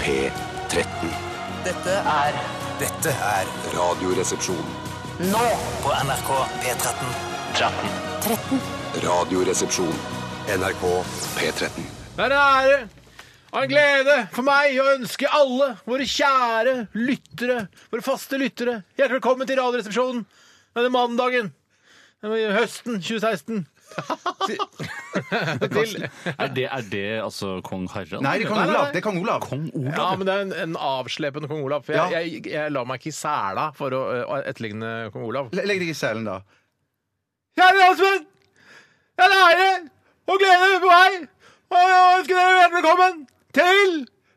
P13. Dette er Dette er Radioresepsjon. nå på NRK P13. 13. Radioresepsjon. NRK P13. Det er det og en glede for meg å ønske alle våre kjære lyttere, våre faste lyttere, hjertelig velkommen til Radioresepsjonen denne mandagen, denne høsten 2016. til, Er det, er det altså kong Harald? Nei, det er kong Olav. Det er kong Olav. Kong Olav? ja, men det er en, en avslepende kong Olav. For Ja. jeg, jeg, jeg la meg ikke i sela for å uh, etterligne kong Olav. Le- Legg deg i selen, da. Kjære landsmenn! Jeg er ære og glede på meg jeg ønsker dere hjertelig velkommen til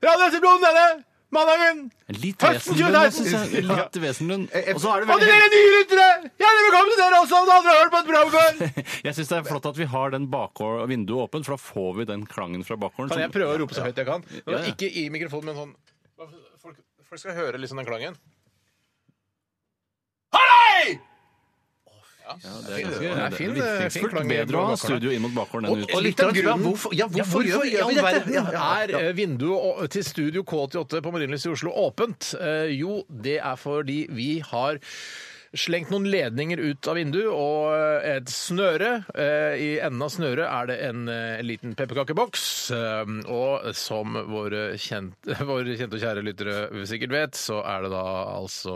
Radioresepsjonen denne mandagen. Litt vesenlund, Wesenlund, 2016. synes jeg. Litt vesenlund. Og så er det Og dere nye lyttere, hjertelig velkommen til dere også, om du aldri har hørt på et program før. Jeg syns det er flott at vi har den bakgård vinduet åpent, for da får vi den klangen fra bakgården. Kan jeg prøve å rope så høyt jeg kan? Ja. Ikke i mikrofonen, men sånn Folk, folk skal høre liksom den klangen. Hallei! Ja, det er ganske Det er fin, fin klang Bedre å ha studio inn mot bakgården enn ut. Og Litt av grunnen- hvorfor, ja, hvorfor, hvorfor gjør, all vi dette? verden Ja, ja, er eh, vinduet til Studio K88 på Marienlyst i Oslo åpent? Eh, Jo, det er fordi vi har slengt noen ledninger ut av vinduet, og eh, et snøre. Eh, I enden av snøret er det en, eh, liten pepperkakeboks. eh, Og som våre kjente, våre kjente og kjære lyttere sikkert vet, så er det da altså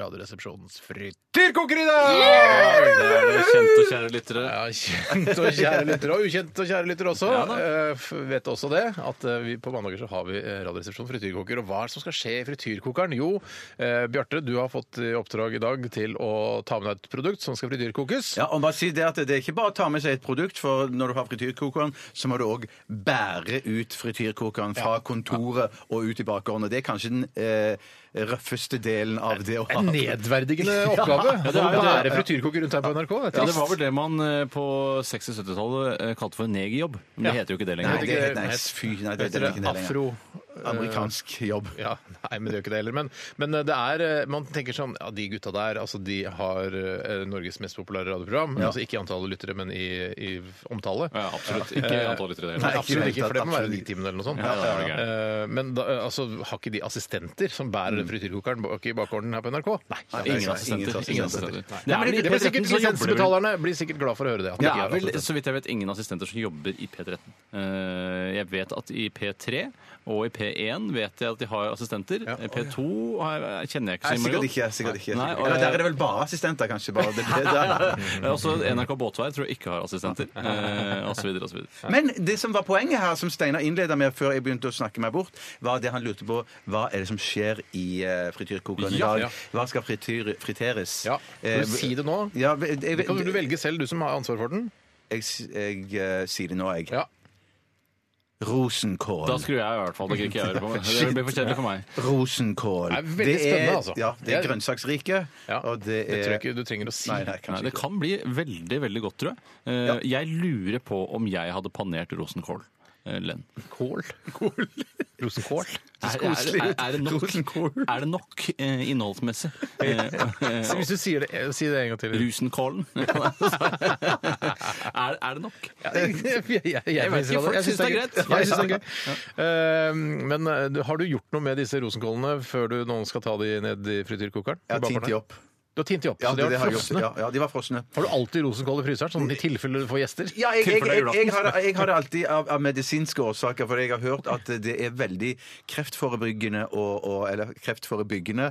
Radioresepsjonens frityrkoker i dag! Det er det kjente og kjære lyttere. Ja, kjente og kjære lyttere, og ukjente og kjære lyttere også. Ja da. eh, f- vet også det, at eh, vi på mandager så har vi eh, Radioresepsjon frityrkoker. Og hva er det som skal skje i frityrkokeren? Jo, eh, Bjarte, du har fått i oppdrag i dag til å ta med deg et produkt som skal frityrkokes. Ja, og bare si det at det er ikke bare å ta med seg et produkt, for når du har frityrkokeren, så må du òg bære ut frityrkokeren fra kontoret og ut i bakgården. Og det er kanskje den eh, røffeste delen av det å ha En nedverdigende oppgave. det er å bære det. frityrkoker rundt her på NRK. Det Ja, det var vel det man eh, på 60-70-tallet eh, kalte for negerjobb. Men det heter jo ikke det Nei, lenger. det ikke- nei, fy, nei, det, Heter det er ikke det det lenger. afro... Amerikansk jobb. Ja, nei, men det gjør ikke det heller. Men, men det er eh, Man tenker sånn Ja, de gutta der, altså de har eh, Norges mest populære radioprogram. Altså ikke i antallet lyttere, men i, i omtale. Ja, absolutt. Ikke i antall lyttere det Nei, absolutt ikke, for det må være. Nitimen eller noe sånt. Ja, Eh, Men da, eh, altså, har ikke de assistenter som bærer frityrkokeren bak i bakgården her på NRK? Nei. Nei, Ingen Ingen assistenter. assistenter. Ingen assistenter. Nei, Det er men vel det blir sikkert P13 Lisensbetalerne blir sikkert glad for å høre det. Det er vel, så vidt jeg vet, ingen assistenter som jobber i P13. Eh, Jeg vet at i P3 og i P1 vet jeg at de har assistenter. Ja. P2 har jeg- kjenner jeg ikke så mye sikkert godt. ikke. sikkert ikke. Nei, og- Eller der er det vel bare assistenter, kanskje. bare det, det der. Eh, Også NRK Båtvær tror jeg ikke har assistenter. Eh, og så videre og så videre. Men det som var poenget her, som Steinar innleda med før jeg begynte å snakke meg bort, var det han lurte på hva er det som skjer i uh, frityrkokeren i Ja, dag. ja. Hva skal frityr, friteres? Ja, Eh, Skal du si det nå? Ja, jeg, jeg, Kan du velge selv, du som har ansvar for den? jeg, jeg, eh, sier det nå, jeg. Ja. Rosenkål. Da skrur jeg i hvert fall. Det ikke jeg på. Det blir for kjedelig for meg. Rosenkål. Det er veldig spennende, altså. Ja, det Det er grønnsaksrike. Ja, Og det Det er tror jeg ikke du trenger å si. Nei, nei, Nei, det kan bli veldig, veldig godt, tror jeg. Eh, Jeg lurer på om jeg hadde panert rosenkål. Eh, Kål? Kål? Rosenkål? Er, er, er, er, det nok, er det nok eh, innholdsmessig? Eh, eh, Så Hvis du sier det, si det en gang til. Rusenkålen? er, er det nok? jeg, jeg, jeg, jeg, vet ikke, folk syns det er greit. Jeg synes det er gøy. Eh, men har du gjort noe med disse rosenkålene før du nå skal ta de ned i frityrkokeren? Ja, I bakgården tint opp. Du har tint de opp, Ja, så de det, det har vært frosne? Ja, ja, de var frosne. Har du alltid rosenkål i fryseren, sånn i tilfelle du får gjester? Ja, jeg, jeg, jeg, jeg, har, det- jeg har det alltid av, av medisinske årsaker, for jeg har hørt at det er veldig kreftforebyggende og, og, eller kreftforebyggende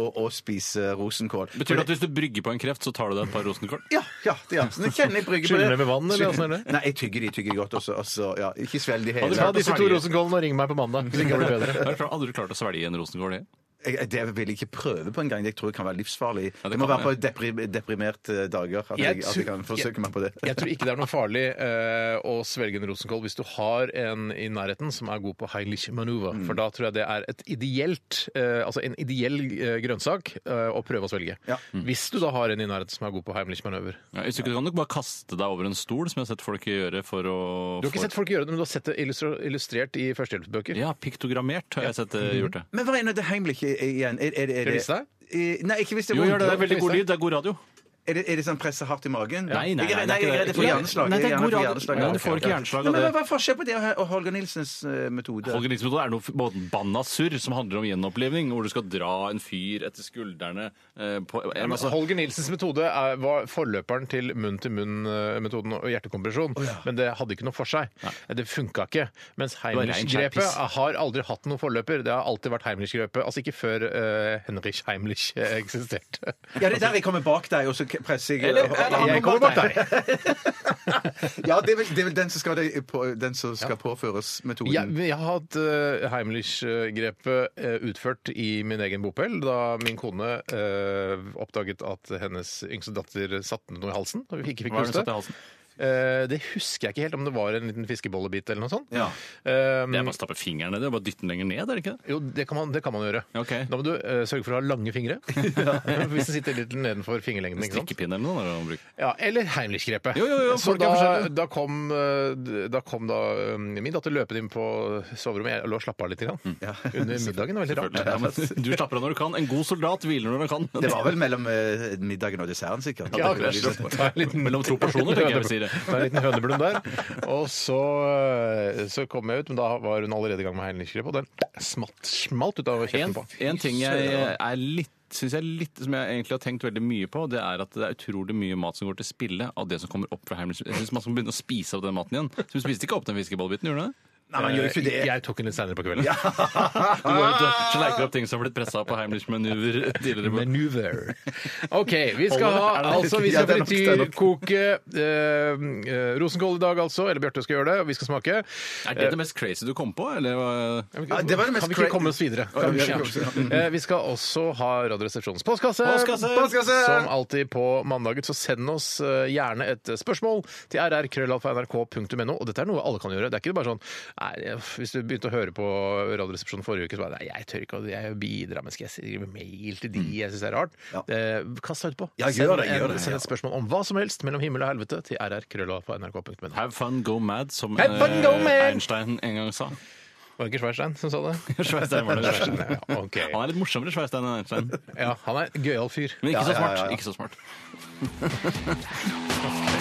å, å spise rosenkål. Betyr det at hvis du brygger på en kreft, så tar du deg et par rosenkål? Ja, ja, det, ja. Så jeg kjenner jeg brygger på Skyller det. det med vann, eller åssen er det? Nei, jeg tygger de tygger godt. Også, også, ja. Ikke svelg de hele. Ta disse to rosenkålene og ring meg på mandag. Hvis ikke blir bedre. Du Hadde du klart å svelge en rosenkål? det? Jeg, det vil jeg ikke prøve på engang. Jeg tror det kan være livsfarlig. Ja, det det, må være på depri, deprimerte dager at Jeg jeg, at jeg kan forsøke meg på det. Jeg tror ikke det er noe farlig uh, å svelge en rosenkål hvis du har en i nærheten som er god på Heimlich manøver. Mm. For da tror jeg det er et ideelt, uh, altså en ideell eh, grønnsak å prøve å svelge. Ja. Hvis du da har en i nærheten som er god på Heimlich manøver. Ja, hvis du ikke kan nok bare kaste deg over en stol, som jeg har sett folk gjøre for å Du har ikke sett folk gjøre det, men du har sett det illustrert i førstehjelpsbøker. Ja, piktogrammert har jeg sett det gjort det. Men hva er det Heimlich igjen? Er, er, er, er Skal jeg vise deg? Eh, Nei, ikke hvis det Jo, gjør det. Det er veldig god lyd. Det er god radio. Er det, er det sånn presse hardt i magen? Nei, nei, er- nei, jeg er redd for hjerneslag. Nei, det Jeg er god redd for radio. hjerneslag, Nei, du får ikke hjerneslag av det. men. Hva er forskjellen på det og- Holger Nilsens eh, metode? Holger Nilsens metode er noe banna surr som handler om gjenopplivning, hvor du skal dra en fyr etter skuldrene eh, på altså, Holger Nilsens metode er, var forløperen til munn-til-munn-metoden og hjertekompresjon. Men det hadde ikke noe for seg. Det funka ikke. Mens Heimlich-grepet har aldri hatt noen forløper. Det har alltid vært Heimlich-grepet. Altså ikke før eh, Henrich Heimlich eksisterte. Ja, det er der jeg kommer bak deg, og så presser jeg Eller- eller Jeg kommer bak deg. Ja, det er vel, det er vel den som skal, det på, den som skal påføres metoden. Ja, jeg har hatt uh, Heimlich-grepet eh, utført i min egen bopel da min kone eh, oppdaget at hennes yngste datter satte noe i halsen. Og vi ikke fikk hva er det puste. satte i halsen? Eh, det husker jeg ikke helt, om det var en liten fiskebollebit eller noe sånt. Ja. Um, Det er bare å stappe fingeren nedi og bare dytte den lenger ned, er det ikke det? jo, det kan, man, det kan man gjøre. Okay. Da må du eh, sørge for å ha lange fingre. Hvis den sitter litt nedenfor fingerlengden. ikke sant? Strikkepinne eller noe? Eller. Ja, eller Heimlich-grepet. Jo, jo, jo, Så da, da kom, eh, da kom da eh, min datter løpende inn på soverommet. Jeg lå og slappa av litt. Grann. Under middagen. Det var veldig rart. Ja, men du slapper av når du kan. En god soldat hviler når han kan. Det var vel mellom eh, middagen og desserten, sikkert. Ja, Det det, det, Mellom to personer, tenker jeg vil si det. Ta en liten høneblund der. Og så, eh, så kom jeg ut, men da var hun allerede i gang med Heimlich-grepet, og den smalt, smalt ut av En, kjeften på. en ting jeg er litt synes jeg litt, som jeg egentlig har tenkt veldig mye på, det er at det er utrolig mye mat som går til spille av det som kommer opp fra Heimlich. Jeg syns man skal begynne å spise opp den maten igjen. Så du spiste ikke opp den fiskebollbiten, gjorde du det? Nei, man gjør ikke det. Jeg tok den litt seinere på kvelden. Du går ut og sleiker opp ting som har blitt pressa på Heimlich manøver tidligere. Maneuver. OK, vi skal ha altså, vi skal frityrkoke eh, eh, rosenkål i dag, altså. Eller Bjarte skal gjøre det, og vi skal smake. Er det det mest crazy du kom på, eller? Ja, det var det mest kan vi ikke komme oss videre? Ja, vi ja. Eh, Vi skal også ha Radioresepsjonens postkasse. Postkasse! Postkasse! Som alltid på mandager. Så send oss eh, gjerne et spørsmål til rrkrøllalfa.nrk.no. Og dette er noe alle kan gjøre. Det er ikke bare sånn nei, Hvis du begynte å høre på Radioresepsjonen forrige uke, så bare Nei, jeg tør ikke å jeg bidra, men skal jeg skrive mail til de? Jeg syns det er rart. Ja. Eh, Kast deg utpå. Ja, gjør det, send, gjør det, send et spørsmål om hva som helst mellom himmel og helvete til rrkrølla på nrk.no. Have fun, go mad, som Have fun, go eh, mad! Einstein en gang sa. Var det ikke Schweirstein som sa det? Schweistein var det. Ja, okay. Han er litt morsommere Schweistein enn Einstein. Ja, han er en gøyal fyr. Men ikke så smart. Ikke så smart.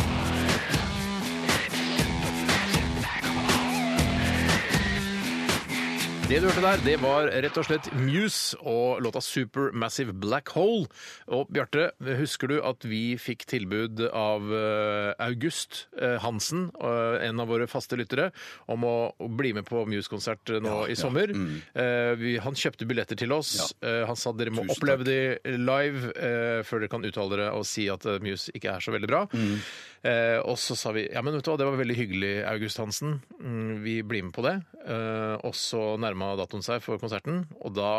Det du hørte der, det var rett og slett Muse og låta Supermassive Black Hole. Og Bjarte, husker du at vi fikk tilbud av eh, August eh, Hansen, eh, en av våre faste lyttere, om å bli med på Muse-konsert nå i sommer? Eh, vi, han kjøpte billetter til oss. Ja. han sa dere må Tusen oppleve de live før dere kan uttale dere og si at Muse ikke er så veldig bra. Eh, og så sa vi ja, men vet du hva, det var veldig hyggelig, August Hansen. Mm, vi blir med på det. Eh, og så nærma datoen seg for konserten, og da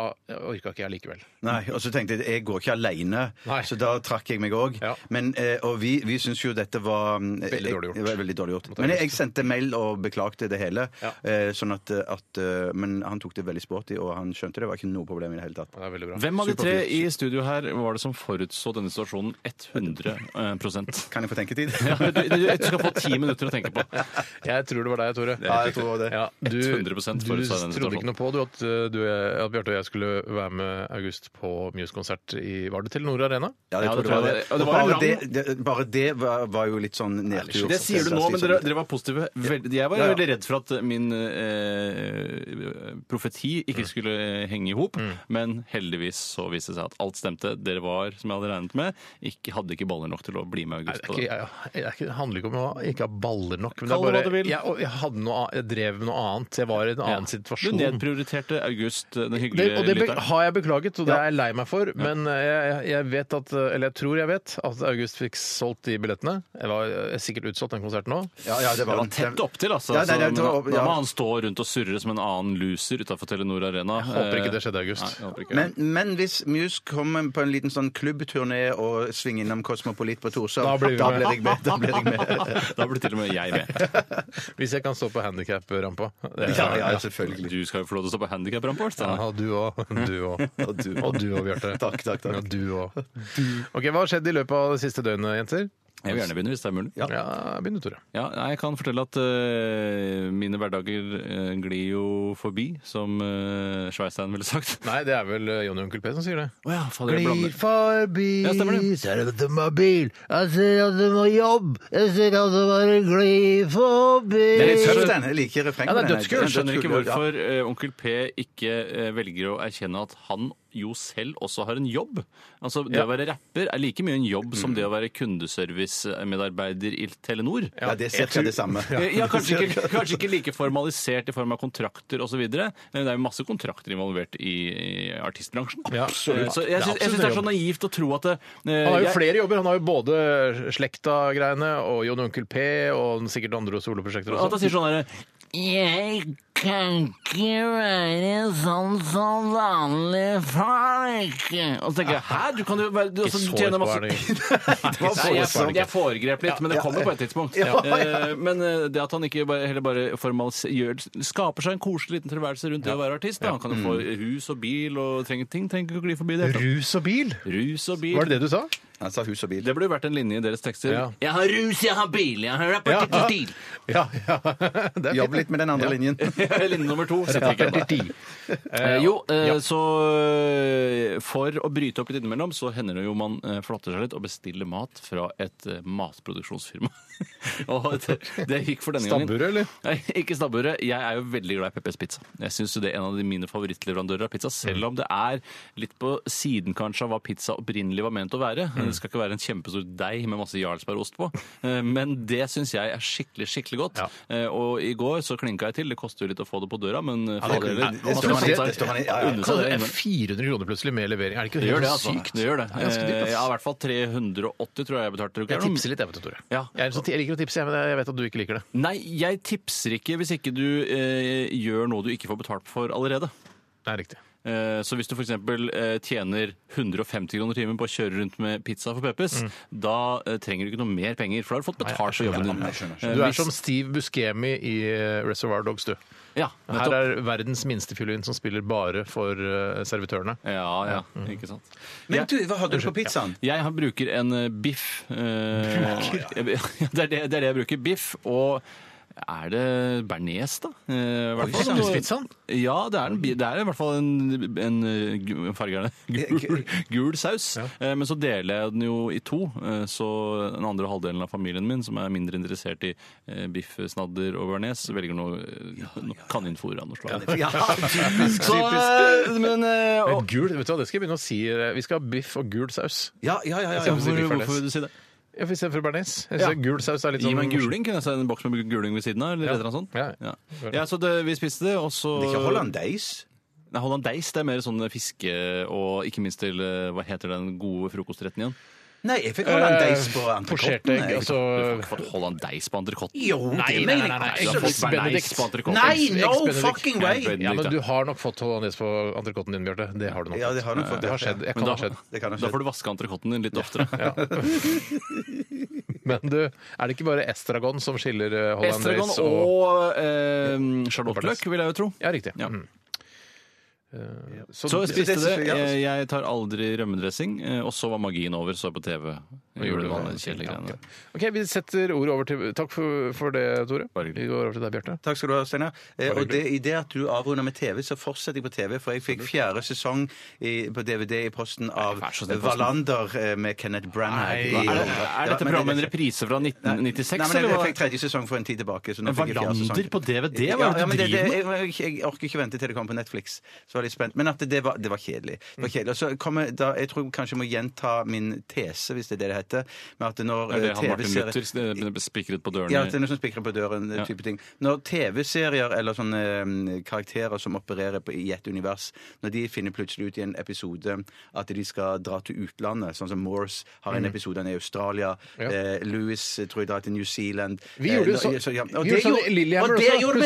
orka ikke jeg likevel. Nei, og så tenkte jeg jeg går ikke alene, Nei. så da trakk jeg meg òg. Ja. Men, eh, og vi, vi syns jo dette var mm, Veldig dårlig gjort. Var veldig dårlig gjort. Men jeg, jeg sendte mail og beklagte det hele. Ja. Eh, sånn at, at eh, Men han tok det veldig sporty, og han skjønte det det var ikke noe problem i det hele tatt. Det er veldig bra. Hvem av de tre i studio her var det som forutså denne situasjonen 100 prosent? Kan jeg få tenketid? Ja, du, du, du skal få ti minutter å tenke på. Jeg tror det var deg, Tore. Ja, jeg tror det. Ja, du, 100% du forutså denne situasjonen. Noe på du, at, uh, du, at Bjarte og jeg skulle være med August på Muse-konsert i Var det Telenor Arena? Ja, jeg Ja, tror det det var tror det. Og det var en bare, lang- det, det, bare det var, var jo litt sånn nedtur. Det sier du nå, men dere, dere var positive. Vel- Jeg var Ja, ja. veldig redd for at min eh, profeti ikke skulle henge i hop, men heldigvis så viste det seg at alt stemte. Dere var, som jeg hadde regnet med, ikke, hadde ikke baller nok til å bli med Nei, August det, på er det. jeg, jeg, jeg, det handler ikke om å ikke ha baller nok. Men Kall det det er hva du bare, vil. jeg, og jeg, hadde noe, jeg drev med noe annet. Jeg var i en annen Du situasjon. Nedprioriterte August, den Det, hyggelige og det be, lytteren. har jeg beklaget, og det er jeg lei meg for. Men jeg, jeg vet at, eller jeg tror jeg vet, at August fikk solgt de billettene. Jeg var jeg er sikkert utsolgt den konserten nå. Ja, ja, det Det var, han tett opptil, altså. Ja, nei, nei, det da, var- da må han stå rundt og surre som en annen loser utafor Telenor Arena. Jeg håper ikke Eh, det skjedde, August. Nei, ikke. Men, men hvis Muse kommer på en liten sånn klubbturné og svinger innom Cosmopolit på Torshov, Da blir da blir jeg med. Da blir jeg med. da blir til og med jeg med. Hvis jeg kan stå på handikap-rampa. Ja, ja, selvfølgelig. Du skal jo få lov til å stå på handikap-rampa. Ja, du òg. Du òg. Og du. Og du òg, Bjarte. Takk, takk, takk. Ja, du òg. Ok, Hva har skjedd i løpet av det siste døgnet, jenter? Jeg vil gjerne begynne, hvis det er mulig. Ja. Ja, begynn du, Tore. Ja, nei, jeg kan fortelle at eh, mine hverdager eh, glir jo forbi, som uh, Sveistein ville sagt. Nei, det er vel eh, Jonny Onkel P som sier det. Å ja, fader, jeg blander. forbi, Ja, stemmer det. ser at du må bil, jeg ser at du må jobb, jeg ser at du bare glir forbi. Det er litt tøft, den. Jeg liker refrenget. Ja, det er dødskult. Jeg skjønner ikke hvorfor eh, onkel P ikke eh, velger å erkjenne at han jo selv også har en jobb. Altså, Det Ja. å være rapper er like mye en jobb som det å være kundeservice-medarbeider i Telenor. Ja, det er cirka det samme. Ja. Ja, kanskje ikke, kanskje ikke like formalisert i form av kontrakter osv. Men det er jo masse kontrakter involvert i, i artistbransjen. Ja, Så jeg syns, det er så naivt å tro at det, eh, Han har jo jeg- flere jobber. Han har jo både Slekta-greiene og Jon Onkel P og sikkert andre soloprosjekter At han sier sånn herre Jeg kan ikke være sånn som vanlige folk. Og så tenker jeg hæ, du kan jo være du, altså, du tjener masse. Nei, jeg, jeg foregrep litt, men det kommer på et tidspunkt. Eh, Men eh, det at han ikke bare, heller bare formalis- gjør, skaper seg en koselig liten tilværelse rundt det å være artist. Da. Han kan jo få hus og bil og trenger ting. Trenger ikke å gli forbi det. Rus og bil? Rus og bil. Var det det du sa? Han sa hus og bil. Det burde vært en linje i deres tekster. Ja. Jeg har rus, jeg har bil, jeg har Ja. stil. Ja, ja. Det er Jobb litt med den andre linjen. Linje nummer to. setter jeg ikke på. Eh, jo, eh, så eh, for å bryte opp litt innimellom, så hender det jo man eh, flotter seg litt og bestiller mat fra et eh, matproduksjonsfirma. og det, det gikk for denne gangen. Stabburet, eller? Nei, ikke stabburet. Jeg er jo veldig glad i Peppers Pizza. Jeg syns det er en av de mine favorittleverandører av pizza, selv om det er litt på siden kanskje av hva pizza opprinnelig var ment å være. Det skal ikke være en kjempestor deig med masse jarlsbergost på, Eh, men det syns jeg er skikkelig, skikkelig godt. Ja. Eh, Og i går så klinka jeg til. Det koster jo litt å få det på døra, men eh, det- fader heller, det står man i, unne det står man i, ja, ja. unne seg det det er 400 kroner plutselig med levering. Er det ikke Det gjør det, altså. sykt? Det gjør det. Er ganske dyrt. Eh, Ja, i hvert fall 380 tror jeg jeg betalte. Tror Jeg er tipser litt, jeg vet du, Tore. Ja. Jeg, er sånn, jeg liker å tipse, jeg, men jeg vet at du ikke liker det. Nei, jeg tipser ikke hvis ikke du eh, gjør noe du ikke får betalt for allerede. Det er riktig. Eh, Så hvis du f.eks. Eh, tjener 150 kroner timen på å kjøre rundt med pizza for Peppes, Mm. da eh, trenger du ikke noe mer penger, for da har du fått betalt for jobben din. Eh, Du er som Steve Buscemi i eh, Reservoir Dogs, du. Ja, Her er verdens minste fiolin som spiller bare for eh, servitørene. Ja, ja, ikke sant. Men du, hva hadde du på pizzaen? Jeg har- bruker en eh, biff. eh, det, er det, det er det jeg bruker. Biff og er det bearnés, da? Eh, hvert fall. Ja, det er, en, bi- det er i hvert fall en, en eh, gu- farge er det? Gul, gul saus. Eh, Men så deler jeg den jo i to. Eh, Så den andre halvdelen av familien min, som er mindre interessert i eh, biff, snadder og bearnés, velger noe, eh, noe kaninfôr av noe slag. Ja, typisk, Så, typisk. eh, men eh, og- gul, vet du hva, det skal jeg begynne å si. eh, Vi skal ha biff og gul saus. Ja, ja, ja. ja, Ja, Hvorfor, hvorfor vil du si det? Ja, for Istedenfor bearnés. Jeg Ja. Gul saus er litt Gi sånn meg en guling. Kunne jeg se en boks med guling ved siden av? Eller Ja. et eller annet sånt? Ja. Ja. Ja, så det, vi spiste det, og så Det er ikke hollandeis? Nei, hollandeis det er mer sånn fiske og ikke minst til eh, Hva heter den gode frokostretten igjen? Nei, jeg fikk hollandeis på Eh, Posjert entrecôten. egg, altså Du har ikke fått hollandeis på entrecôten? Jo, Nei, det nei, mener nei, nei, jeg. Du har fått bearnés på entrecôten. Nei, no fucking way! Ja, men du har nok fått hollandeis på entrecôten din, Bjarte. Det har du nok. Ja, det har nok fått det har skjedd. Jeg kan da, ha skjedd. Det kan ha da får du vaske entrecôten din litt oftere. Men du, er det ikke bare estragon som skiller eh, Estragon og og eh, charlotteløk, vil jeg jo tro. Ja, riktig. Ja. Mm. Eh, Så, Så jeg spiste det- det. Jeg, jeg tar aldri rømmedressing. eh, Og så var magien over, så jeg på TV. Jeg gjorde det kjedelige greiene. OK, vi setter ordet over til Takk for, for det, Tore. Vi går over til deg, Bjarte. Takk skal du ha, Steinar. Eh, og det, I det at du avrunder med TV, så fortsetter jeg på TV. For jeg fikk fjerde sesong i, på DVD i posten av. Wallander med Kenneth Branagh. Er, det, er dette programmet en reprise fra Nei, 1996? Nei, men jeg, jeg fikk tredje sesong for en tid tilbake. Wallander på DVD? Hva er det du driver med? jeg orker ikke vente til det kommer på Netflix. Så var litt spent. Men at det, det, var, det var kjedelig. Det var kjedelig. Og så kommer da, Jeg tror kanskje jeg må gjenta min tese, hvis det er det det heter. Med at når Er det eh, han Martin TV-serier- Luther eh, spikret på døren? ja, det er noe som spikrer på døren, Ja. type ting. Når TV-serier eller sånne mm, karakterer som opererer på, i et univers, når de finner plutselig ut i en episode at de skal dra til utlandet, sånn som Morse har en episode han er i Australia, Ja. eh, Louis eh, tror jeg drar til New Zealand Vi gjorde jo Eh, vi det sånn med Lillehammer Og det også. gjorde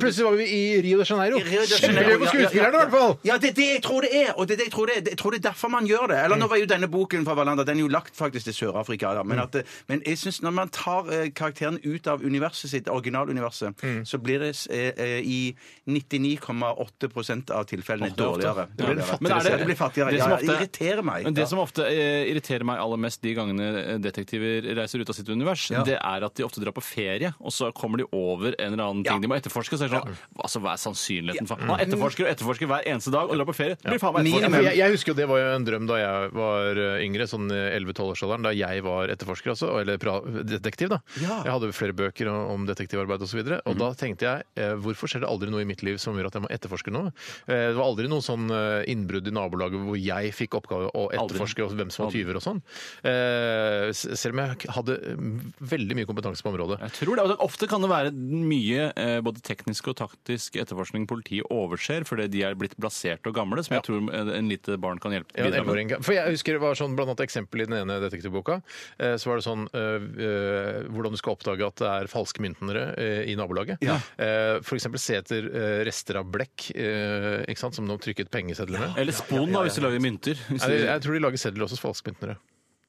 Plutselig- var vi i Rio de Janeiro. Kjempegøy for skuespillerne, det i hvert fall! Ja, det er det jeg tror det er! Og det er det jeg tror det er. Jeg tror det er derfor man gjør det. Eller nå var jo denne boken fra Wallander den er jo lagt faktisk til Sør-Afrika. da, Men, at, men jeg synes når man tar eh, karakteren ut av universet sitt, originaluniverset, så blir det eh, eh, i 99,8 av tilfellene dårligere. Blir Dårligere. Men er det- det blir fattigere. det som ja, ofte- irriterer meg. Men det som ofte eh, irriterer meg aller mest de gangene eh, detektiver reiser ut av sitt univers, det er at de ofte drar på ferie, og så kommer de over en eller annen ting de må etterforske. Så er det sånn, altså, Hva er sannsynligheten for Han etterforsker og etterforsker hver eneste dag og drar på ferie. Det blir faen meg Minimum. Ja, jeg, jeg husker jo Det var jo en drøm da jeg var eh, yngre, sånn 11-12-årsalderen, da jeg var etterforsker, altså, eller pra detektiv. da. Ja. Jeg hadde flere bøker om om detektivarbeid osv. Og, så videre, og da tenkte jeg eh, hvorfor skjer det aldri noe i mitt liv som gjør at jeg må etterforske noe? Eh, det var aldri noe sånn eh, innbrudd i nabolaget hvor jeg fikk oppgave å etterforske og hvem som var tyver og sånn. Eh, s- selv om jeg hadde mm, veldig mye kompetanse på området. Jeg tror det, og det- Ofte kan det være mye eh, både teknisk og taktisk etterforskning politiet overser fordi de er blitt blaserte og gamle, som jeg tror en lite barn kan hjelpe Ja, en bidra med. elleveåring. For jeg husker det var sånn, blant annet eksempel i den ene detektivboka. eh, Så var det sånn eh, eh, hvordan du skal oppdage at det er falske myntnere eh, i nabolaget. Eh, For eksempel se etter eh, rester av blekk eh, ikke sant, som de trykket pengesedler med. Eller spon, da, hvis du lager mynter. Hvis Nei, du- Jeg tror de lager sedler også, hos falskmyntnere.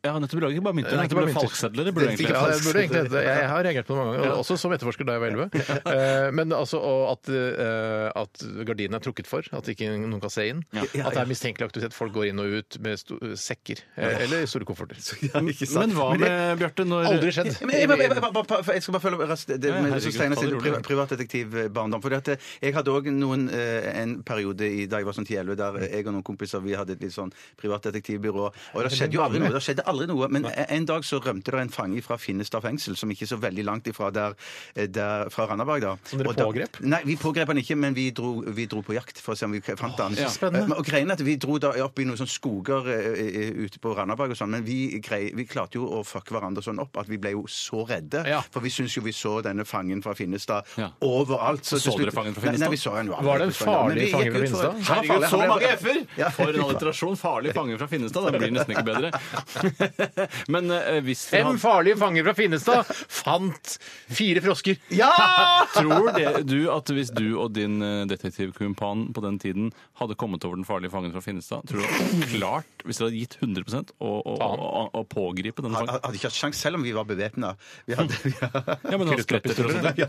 Ja, nettopp. Lager ikke bare mynter. Nei, Det ikke er bare ikke falsksedler. Det burde egentlig Ja, det burde egentlig hete det. Jeg har reagert på det mange ganger, også som etterforsker da jeg var 11. Eh, Men altså og at, eh, at gardinene er trukket for, at ikke noen kan se inn. At det er mistenkelig aktivitet. Folk går inn og ut med sto sekker eh, eller store kofferter. Ikke sant. Men hva med Bjarte når Aldri skjedd. Men jeg, jeg, jeg, jeg, bare- jeg skal bare følge raskt det, med herregud, så Steinar ta sin det pri, rolig. privatdetektivbarndom. For at, eh, jeg hadde òg en periode i, da jeg var sånn 10-11 der jeg og noen kompiser vi hadde et litt sånn privatdetektivbyrå. Og det skjedde jo aldri noe. Det skjedde aldri noe. Men en dag så rømte det en fange fra Finnestad fengsel, som ikke er så veldig langt ifra der, eh, der fra Randaberg. da. Som dere da- pågrep? Nei, vi pågrep han ikke, men vi dro, vi dro på jakt for å se om vi fant han. så spennende. Eh, Og greien er at Vi dro da opp i noen sånne skoger eh, ute på Randaberg, og sånn, men vi, grei, vi klarte jo å fucke hverandre sånn opp at vi ble jo så redde. Ja. For vi syns jo vi så denne fangen fra Finnestad Ja. overalt. Så så dere fangen fra Finnestad? Nei, vi så han jo aldri Var det en farlig fange fra Finnestad? Herregud, så mange f-er! For en alliterasjon. Farlig fange fra Finnestad. Det blir nesten ikke bedre. Men eh, hvis dere Fem hadde- farlige fanger fra Finnestad fant fire frosker. Ja! Tror det, du at hvis du og din eh, detektivkumpan på den tiden hadde kommet over den farlige fangen fra Finnestad, tror du at klart, hvis dere hadde gitt 100 å, å, å, å pågripe denne Han fangen? hadde ikke hatt sjans, selv om vi var bevæpna. Vi hadde, Ja, men han til.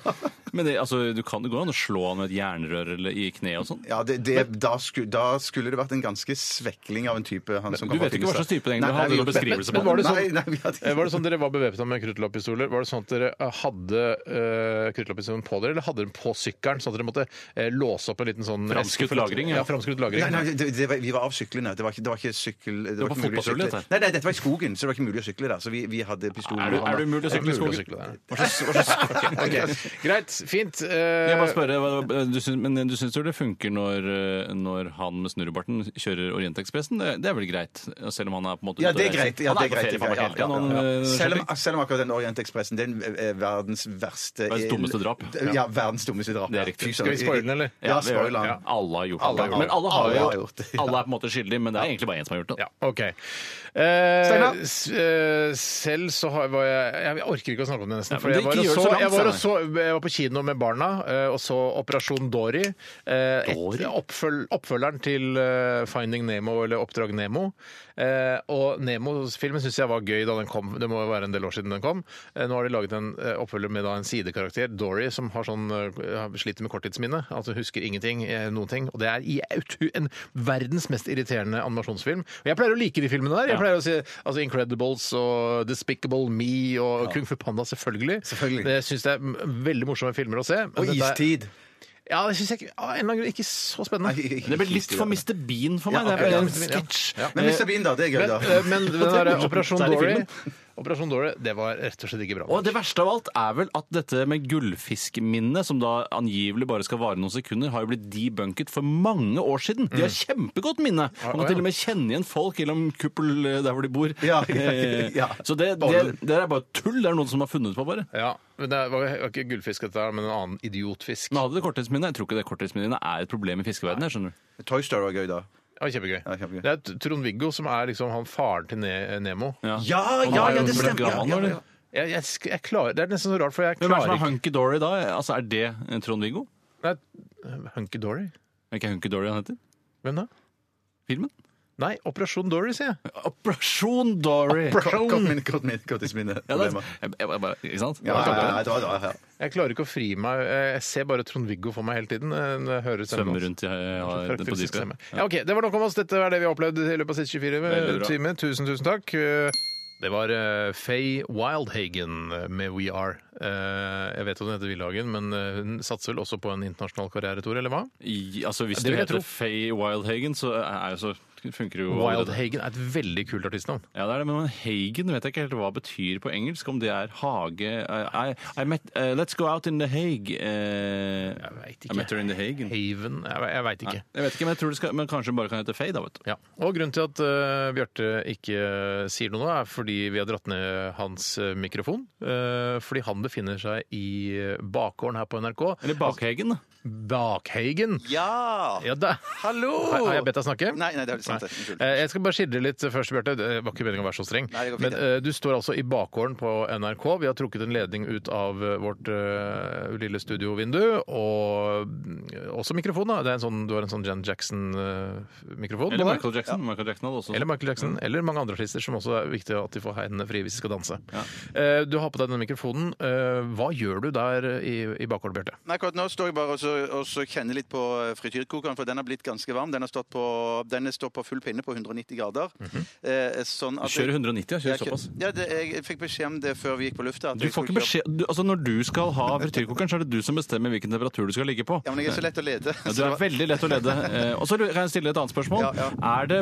Men det, altså, du kan det går an å slå han med et jernrør eller i kneet og sånn. ja, det, det, da, skulle, da skulle det vært en ganske svekling av en type han som du kom fra vet ikke hva slags type det egentlig Nei, hadde nei, noen beskrivelse Men var det sånn, Nei, nei, vi hadde ikke- var det sånn dere var bevæpna med kruttlapppistoler? Var det sånn at dere eh, hadde uh, kruttlapppistolen på dere, eller hadde dere den på sykkelen, sånn at dere måtte eh, låse opp en liten sånn Framskutt lagring, ja. Ja, framskutt lagring. Nei, nei, det, det var, vi var av syklene. Det var ikke, det var ikke sykkel... Det var var på ikke mulig å sykle. dette? Nei, nei, dette var i skogen, så det var ikke mulig å sykle der. Så vi, vi hadde pistoler... Er du, er det umulig å sykle i skogen? sykle. Hva slags, hva slags Ok, Greit, fint. Eh, Jeg bare spørre, hva- du syns, men du syns jo det funker når, eh, når han med snurrebarten kjører Orientekspressen? Det, det er vel greit? Selv om han er på en måte Ja, ute og det er reiser. greit. Ja, han det er er på greit. ferie for meg Ja, hele tiden. ja, han, ja. eh, Selv, om, selv om akkurat den Orientekspressen det er er verdens verste Verdens dummeste drap. Ja, verdens dummeste drap. Det er riktig. Fy søren. Skal vi spoile den, eller? Ja, vi gjør spoil den. Alle har gjort Alle har det. gjort Men alle har, Alle har jo, gjort det, ja. alle er på en måte skyldige, men det er egentlig bare én som har gjort det. Ja, OK. Eh, Steinar? s- eh, selv så har, var jeg Jeg orker ikke å snakke om det, nesten. Ja, for jeg, var ikke og gjør så, så langt, jeg, var og så, jeg var på kino med barna eh, og så Operasjon Dory. eh, Dory? Et, oppføl, oppfølgeren til eh, Finding Nemo, eller Oppdrag Nemo. Eh, og Nemo-filmen syns jeg var gøy da den kom. Det må jo være en del år siden den kom. Eh, nå har de laget en eh, oppfølger med da en sidekarakter, Dory, som har sånn, eh, sliter med korttidsminne. Altså husker ingenting, eh, noen ting. Og det er i en verdens mest irriterende animasjonsfilm. Og jeg pleier å like de filmene der. Jeg Ja. pleier å si altså Incredibles og Despicable Me og Kung Fu Panda, selvfølgelig. Selvfølgelig. Det syns jeg er veldig morsomme filmer å se. Men Og dette er- istid. Ja, det syns jeg ikke, av en eller annen grunn ikke så spennende. Det ble litt for Mr. Bean for meg. Ja, det er ja, en Mr. Bean, ja. sketsj. Ja. Men Mr. Bean, da. Det er gøy, Men, da. eh, men den der Operasjon Så er. Operasjon Dory, det var rett og slett ikke bra. Og det verste av alt er vel at dette med gullfiskminnet, som da angivelig bare skal vare noen sekunder, har jo blitt debunket for mange år siden. De har kjempegodt minne. Man kan til og med kjenne igjen folk gjennom kuppel eh, der hvor de bor. Ja, ja, ja. Så det, det, det er bare tull. Det er noen som har funnet på, bare. Ja, men det var ikke gullfisk dette, her, men en annen idiotfisk. Men hadde det korttidsminnet? Jeg tror ikke det korttidsminnet er et problem i fiskeverdenen. Toy Story var gøy, da. Ja, kjempegøy. Ja, kjempegøy. Det er Trond-Viggo som er liksom han faren til ne Nemo. Ja, ja, ja, ja, det stemmer. Ja, gammel, ja, ja. Jeg, jeg, sk- jeg klarer, det er nesten så rart, for jeg Hvem er det som er ikke Hunky Dory da? Altså, Er det eh, Trond-Viggo? Nei, Hunky Dory? Er ikke Hunky Dory han heter? Hvem da? Filmen? Nei, Operasjon Dory, sier jeg. Operasjon Dory! Kort minne, kort minne, korttidsminne. Ja, det, jeg, jeg, bare- ikke sant? Ja, ja, ja, det var- ja. Jeg klarer ikke å fri meg. Jeg ser bare Trond-Viggo for meg hele tiden. eh, Når jeg hører Svømme rundt i, ja, på Karakteristisk Ja, ok, Det var nok om oss. Dette er det vi har opplevd i løpet av siste 24 Veldig timer. Tusen, tusen takk. Eh, Det var uh, Faye Wildhagen eh, med We Are. Uh, jeg vet at hun heter Villhagen, men eh, hun satser vel også på en internasjonal karriere, Tor, eller hva? I, altså, hvis Det du heter. Faye Wildhagen, så, er, jo- så funker jo Wild Hagen er et veldig kult artistnavn. Ja, det er det, men Hagen vet jeg ikke helt hva betyr på engelsk. Om det er hage I, I met, uh, Let's go out in the Hague. Uh, Jeg veit I met her in the Hagen. Haven Jeg, jeg veit ikke. Jeg vet ikke, men jeg tror det skal, men kanskje den bare kan hete Faye, da, vet du. Ja. Og grunnen til at uh, Bjarte ikke eh, sier noe, nå, er fordi vi har dratt ned hans eh, mikrofon. Eh, fordi han befinner seg i eh, bakgården her på NRK. Eller Bakhagen, Bakhagen? Bakheigen. Ja! Ja, da. Hallo! Har har jeg bedt deg snakke? Nei, nei, det har du det. Unnskyld. Eh, Jeg skal bare skildre litt først, Bjarte. Det var ikke meningen å være så streng. Nei, det går fint, Men eh, du står altså i bakgården på NRK. Vi har trukket en ledning ut av eh, vårt eh, lille studiovindu. Og mm, også mikrofon. da. Det er en sånn, du har en sånn Jan Jackson-mikrofon. Eller Michael Jackson. Michael Jackson hadde også Eller Michael Jackson, eller mange andre artister som også er viktig at de får hendene frie hvis de skal danse. Eh, Du har på deg denne mikrofonen. Eh, Hva gjør du der i, i bakgården, Bjarte? Nei, akkurat nå står jeg bare og, så, og så kjenner litt på eh, frityrkokeren, for den har blitt ganske varm. Den har stått på, den står på full pinne på 190 grader. eh, sånn at Du kjører 190, ja. Kjører Jeg- såpass. Ja, det, jeg, fikk beskjed om det før vi gikk på lufta. Du får ikke beskjed, du, altså Når du skal ha frityrkokeren, så er det du som bestemmer hvilken temperatur du skal ligge på. Ja, men jeg er så lett å lede. Ja, du er veldig lett å lede. Eh, Og så kan jeg stille et annet spørsmål. Ja, ja. Er det,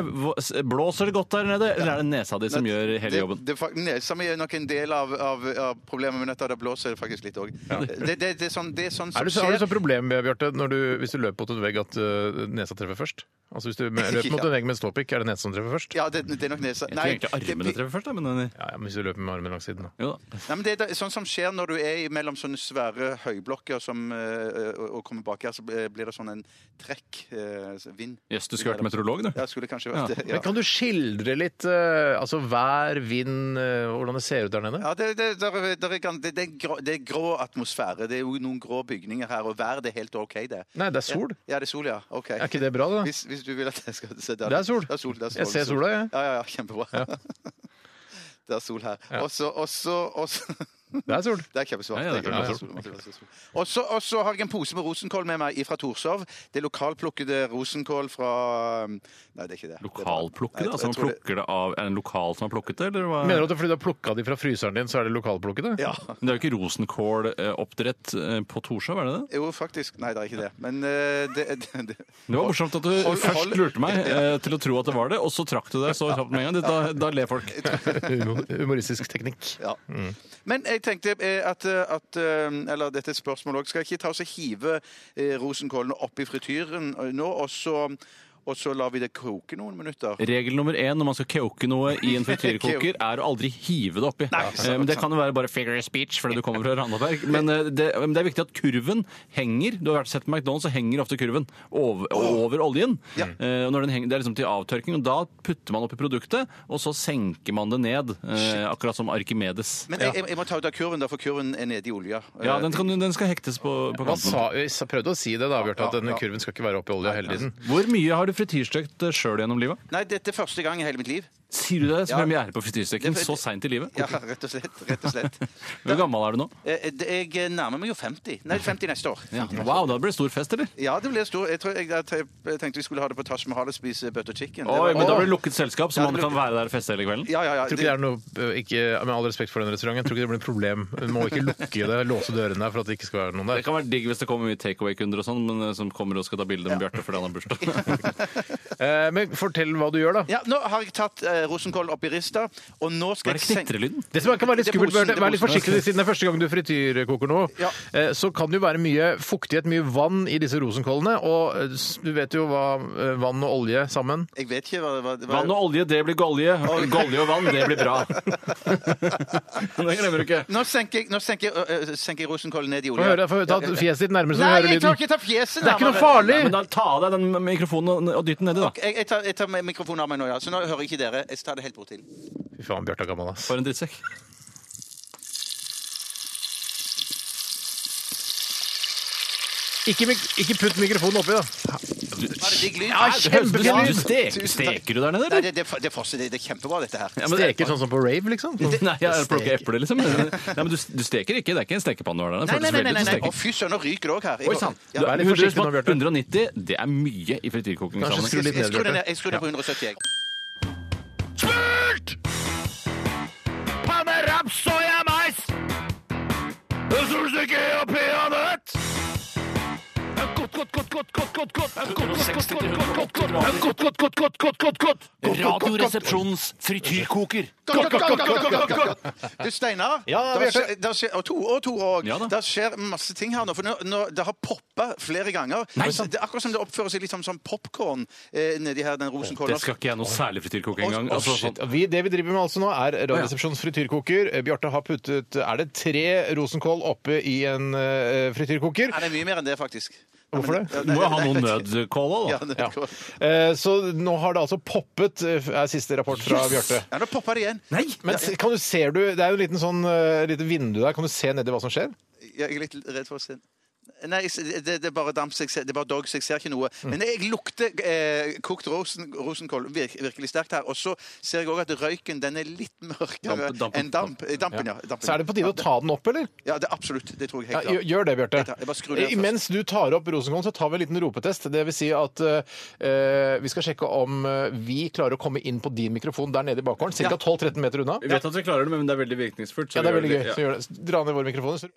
blåser det godt der nede, eller er det nesa di som Nei, gjør hele det, jobben? Det, nesa mi er nok en del av, av, av problemet, men dette det blåser faktisk litt òg. Det, det, det, er sånn, det er sånn som Er du, så- har du skjer. problem, Bjarte, hvis du løper mot en vegg, at uh, nesa treffer først? Altså Hvis du løper mot en vegg med ståpikk, er det nesa som treffer først? Ja, det, det er nok nesa. Jeg tror egentlig armene det, treffer først, da, men Ja, ja, men Hvis du løper med armen langs siden, da. jo da. nei, men det er sånn som skjer når du er mellom sånne svære høyblokker som, eh, og, kommer bak her, så blir det sånn en trekk. eh, vind. Jøss, du skulle vært meteorolog, du. Ja, skulle kanskje vært det. Ja. Men Kan du skildre litt uh, altså vær, vind, uh, hvordan det ser ut der nede? Ja, det, det, der er, der er, gan- det, det, er grå, det er grå atmosfære. Det er jo noen grå bygninger her, og været er helt OK, det. Nei, det er sol. Ja, det er sol, ja. OK. Er ikke det bra, da? Hvis, hvis du vil at jeg skal se Det er sol. Det er sol, det er sol. Jeg ser sola, jeg. Ja, ja, ja, kjempebra. det er sol her. Og så og så- og så- Det er sol. Det er kjempesvart. Ja, ja, det er. Og så og så har jeg en pose med rosenkål med meg fra Torshov. Det er lokalplukkede rosenkål fra Nei, det er ikke det. Lokalplukkede? Altså man plukker det av Er det en lokal som har plukket det, eller hva? Mener du at det er fordi du har plukka de fra fryseren din, så er det lokalplukkede? Ja. Men det er jo ikke rosenkåloppdrett eh, på Torshov, er det det? Jo, faktisk. Nei, det er ikke det. Men eh, det, det, det Det var morsomt at du Hold- først hold- lurte meg eh, til å tro at det var det, og så trakk du deg så kjapt med en gang. Da, da ler folk. Humoristisk teknikk. Ja. Men jeg tenkte eh, at, eh, at eh, Eller dette er et spørsmål òg. Skal jeg ikke ta oss og hive rosenkålene oppi frityren nå, og så, og så lar vi det koke noen minutter? Regel nummer én når man skal koke noe i en frityrkoker, er å aldri hive det oppi. Eh, Men Det kan jo være bare figure of speech fordi du kommer fra Randaberg. Men eh, det, men det er viktig at kurven henger. Du har vært sett på McDonald's, så henger ofte kurven over, over oljen. Ja. Eh, Når den henger, det er liksom til avtørking, og da putter man oppi produktet, og så senker man det ned. Shit. Akkurat som Arkimedes. Men jeg, jeg, må ta ut av kurven, da, for kurven er nede i olja. Ja, den, kan, den skal hektes på, på Hva kanten. sa, jeg prøvde å si det, da, Bjarte, at denne kurven skal ikke være oppi olja hele tiden. Hvor mye har du frityrstekt sjøl gjennom livet? Nei, dette er første gang i hele mitt liv. Sier du det? Som Ja. premiere på frityrsteking så seint i livet? Ja, rett og slett. Rett og slett. Hvor gammel er du nå? Eh, Jeg nærmer meg jo 50. Nei, 50 neste år. Wow, da blir det stor fest, eller? Ja, det blir stor. Jeg, tror, jeg, jeg, jeg tenkte vi skulle ha det på Taj Mahal og spise butter chicken. Oi, var- men da blir det lukket selskap, så Ja, man kan være der og feste hele kvelden? Ja, ja, ja. Tror ikke det er noe, øh, ikke, Med all respekt for den restauranten, jeg tror ikke det blir et problem. Du må ikke lukke det, låse dørene der for at det ikke skal være noen der. Det kan være digg hvis det kommer mye takeaway-kunder og sånn, men eh, som kommer og skal ta bilde med Bjarte fordi han har bursdag. Eh, Men fortell hva du gjør, da. Ja, nå har jeg tatt eh, rosenkål oppi rista, og nå Hva skal er jeg sen- knitrelyden? Det som kan være litt Det er skummelt, posen, Bjarte, det er vær litt posen. forsiktig siden det er første gang du frityrkoker noe. Ja. Eh, Så kan det jo være mye fuktighet, mye vann i disse rosenkålene. Og eh, s- du vet jo hva eh, vann og olje sammen Jeg vet ikke hva, hva, hva Vann og olje, det blir golje. Golje og vann, det blir bra. det glemmer du ikke. Nå senker jeg, nå senker jeg, ø, ø, senker jeg rosenkålen ned i Få olja. høre, få ta fjeset ditt nærmere så vi Nei, hører jeg klarer lyden. ikke ta fjeset Det er ikke noe farlig! Men da ta av deg den mikrofonen og, dytt den nedi, da. Jeg, jeg, tar, jeg tar mikrofonen av meg nå, ja. Så nå hører ikke dere. Jeg tar det helt bort til. Fy faen, Bjarte er gammel, ass. For en drittsekk. Ikke, mik ikke putt mikrofonen oppi, da. Var det digg lyd? Ja, Det kjempefin du lyd. stek, steker du der nede, Nei, eller? det, det, det, det, det er kjempebra, dette her. Ja, men- Steker sånn som på rave, liksom? Nei, jeg plukker eple, liksom. Nei, men du, du steker ikke. Det er ikke en stekepanne du har der. Det Nei, nei, føles nei, veldig nei, ut som nei. steking. Å, fy søren, nå ryker det òg her. Jeg- Oi sann. Ja. Vær litt forsiktig nå, Bjarte. 190, det er mye i frityrkoking. Kanskje skru litt Jeg ned, skrur det Bjarte. ned- jeg skrur det på 170, jeg. Panne, raps, soya, mais! Solstykke Radioresepsjonens frityrkoker. Du, Steinar. Og Tore òg. Det skjer masse ting her nå. For nå, nå, det har poppa flere ganger. det er akkurat som det oppfører seg litt som, som popkorn eh, nedi her, den rosenkålen. Det skal ikke jeg noe særlig frityrkoke engang. Altså, sånn- det vi driver med altså nå, er Radioresepsjonens frityrkoker. Eh, Bjarte har puttet Er det tre rosenkål oppe i en eh, frityrkoker? Er det er mye mer enn det, faktisk. Hvorfor det? Du må jo ha noen nødkål òg, Ja, da. Ja. går. Eh, Så nå har det altså poppet, eh, er siste rapport fra Bjarte. Ja, nå popper det igjen. Nei! Men kan du, ser du, Det er jo en liten sånn, eh, lite vindu der. Kan du se nedi hva som skjer? Jeg er litt redd for å se Nei, det, det er bare damp, jeg ser, det er bare dog, så jeg ser ikke noe. Mm. Men jeg lukter eh, kokt rosen, rosenkål virk, virkelig sterkt her. Og så ser jeg òg at røyken den er litt mørkere Damp- dampen. enn damp. eh, Dampen, ja. Dampen. Så er det på tide å ta den opp, eller? Ja, det absolutt. Det tror jeg helt klart. klart. gjør det, Bjarte. Først. Mens du tar opp rosenkålen, så tar vi en liten ropetest. Det vil si at eh, vi skal sjekke om eh, vi klarer å komme inn på din mikrofon der nede i bakgården. Ca. Ja. 12-13 meter unna. Vi vet at vi klarer det, men det er veldig virkningsfullt. så Ja, det er veldig gøy. Så gjør det. Dra ned våre mikrofoner.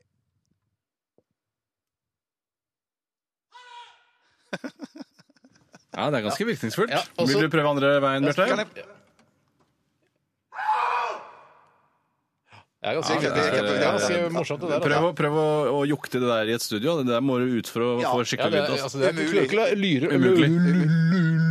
Ja, det er ganske virkningsfullt. Ja, også- Vil du prøve andre veien, Kan Bjarte? jeg, Det er ganske, det- det det er- er ganske morsomt, det der. Prøv, Altså. å, prøv å, å jukte det der i et studio. Det der må du ut for å Ja. få Ja, skikkelig det, lyd. Altså. altså, det er, du klarer ikke å lyre, Umulig. lure,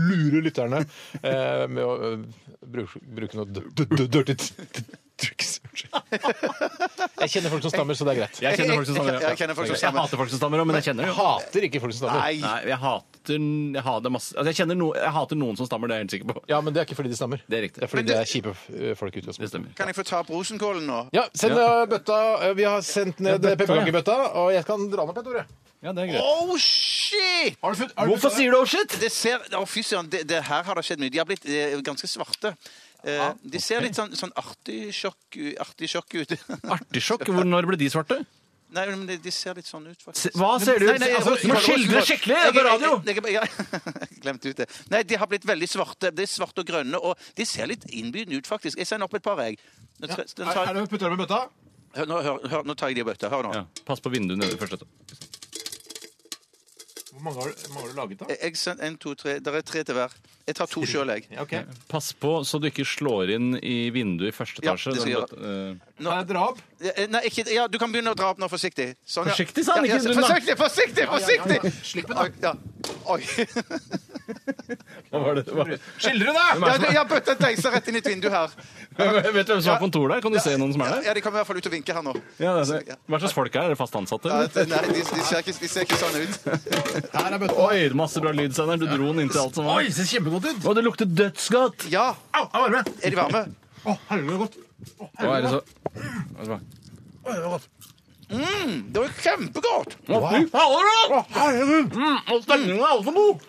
lure lytterne eh, med å eh, bruke, bruke noe d- d- d- dirty t- t- tricks. Jeg kjenner folk som stammer, så det er greit. Jeg kjenner folk som stammer. ja. Jeg kjenner folk som Jeg hater folk som stammer òg, men jeg kjenner Jeg jo. hater ikke folk som stammer. Nei. Nei, jeg hater, jeg hater masse altså, jeg, kjenner no, jeg hater noen som stammer, det er jeg helt sikker på. Ja, men det er ikke fordi de stammer. Det er riktig. Det er fordi du- det er kjipe eh, folk ute. Det stemmer. kan jeg få ta opp rosenkålen nå? Ja, send Ja. eh, bøtta. Eh, Vi har sendt ned Ja, bøtta, pepperkakebøtta, og jeg kan dra den opp, jeg, Tore. Ja, det er greit. Oh, shit! Hvorfor sier du oh shit? Det ser, oh, fy søren, det, det her har det skjedd mye. De har blitt ganske svarte. Eh, de ser litt sånn, sånn artig sjokk, artig sjokk ut. Artigsjokk? Hvor når ble de svarte? Nei, men de, de ser litt sånn ut, faktisk. Hva ser det ut? Nei, nei, Altså, du må skildre skikkelig Jeg- på jeg- radio! Jeg, jeg, jeg, glemte ut det. Nei, de har blitt veldig svarte. De er svarte og grønne, og de ser litt innbydende ut, faktisk. Jeg sender opp et par, jeg. Nå, tre- den tar, det putter dem i bøtta? hør, nå, hør, hør, nå tar jeg de i bøtta. Hør nå. Ja, pass på vinduet nede først. etterpå. Hvor mange har, hvor mange har du laget, da? Jeg, sender en, to, tre. Det er tre til hver. Jeg tar to sjøl, jeg. Ja, ok. Pass på så du ikke slår inn i vinduet i første Ja, etasje. det skal jeg gjøre. Eh, Nå, Kan jeg dra opp? Nei, ikke, ja, du kan begynne å dra opp nå, forsiktig. Sånn, ja. Forsiktig, sa han, Ja, ja, ikke du, forsiktig, forsiktig! forsiktig! Slipp Oi, ja. Oi. Hva var det? Hva- Skildre, da! Ja, det- jeg har bøtta deiser rett inn i et vindu her. Vet du hvem som har kontor der? Kan du se noen som er der? Ja, De kommer i hvert fall ut og vinker her nå. Ja, det er det. Hva slags folk er det? Er det fast ansatte? Ja, eller? det- nei, de, de, ser ikke, de ser ikke sånn ut. Her er bøtta. Oi, masse bra lyd, Steinar. Du dro den inntil alt som var. Oi, det ser kjempegodt ut! Og det lukter dødsgodt! Ja, Au, au, varme! er de varme? Å, herregud, godt. Å, er det så Hva er det? Det var. Det var kjempegodt! Å, fy fader! Herregud! Mm, og stemninga er også god!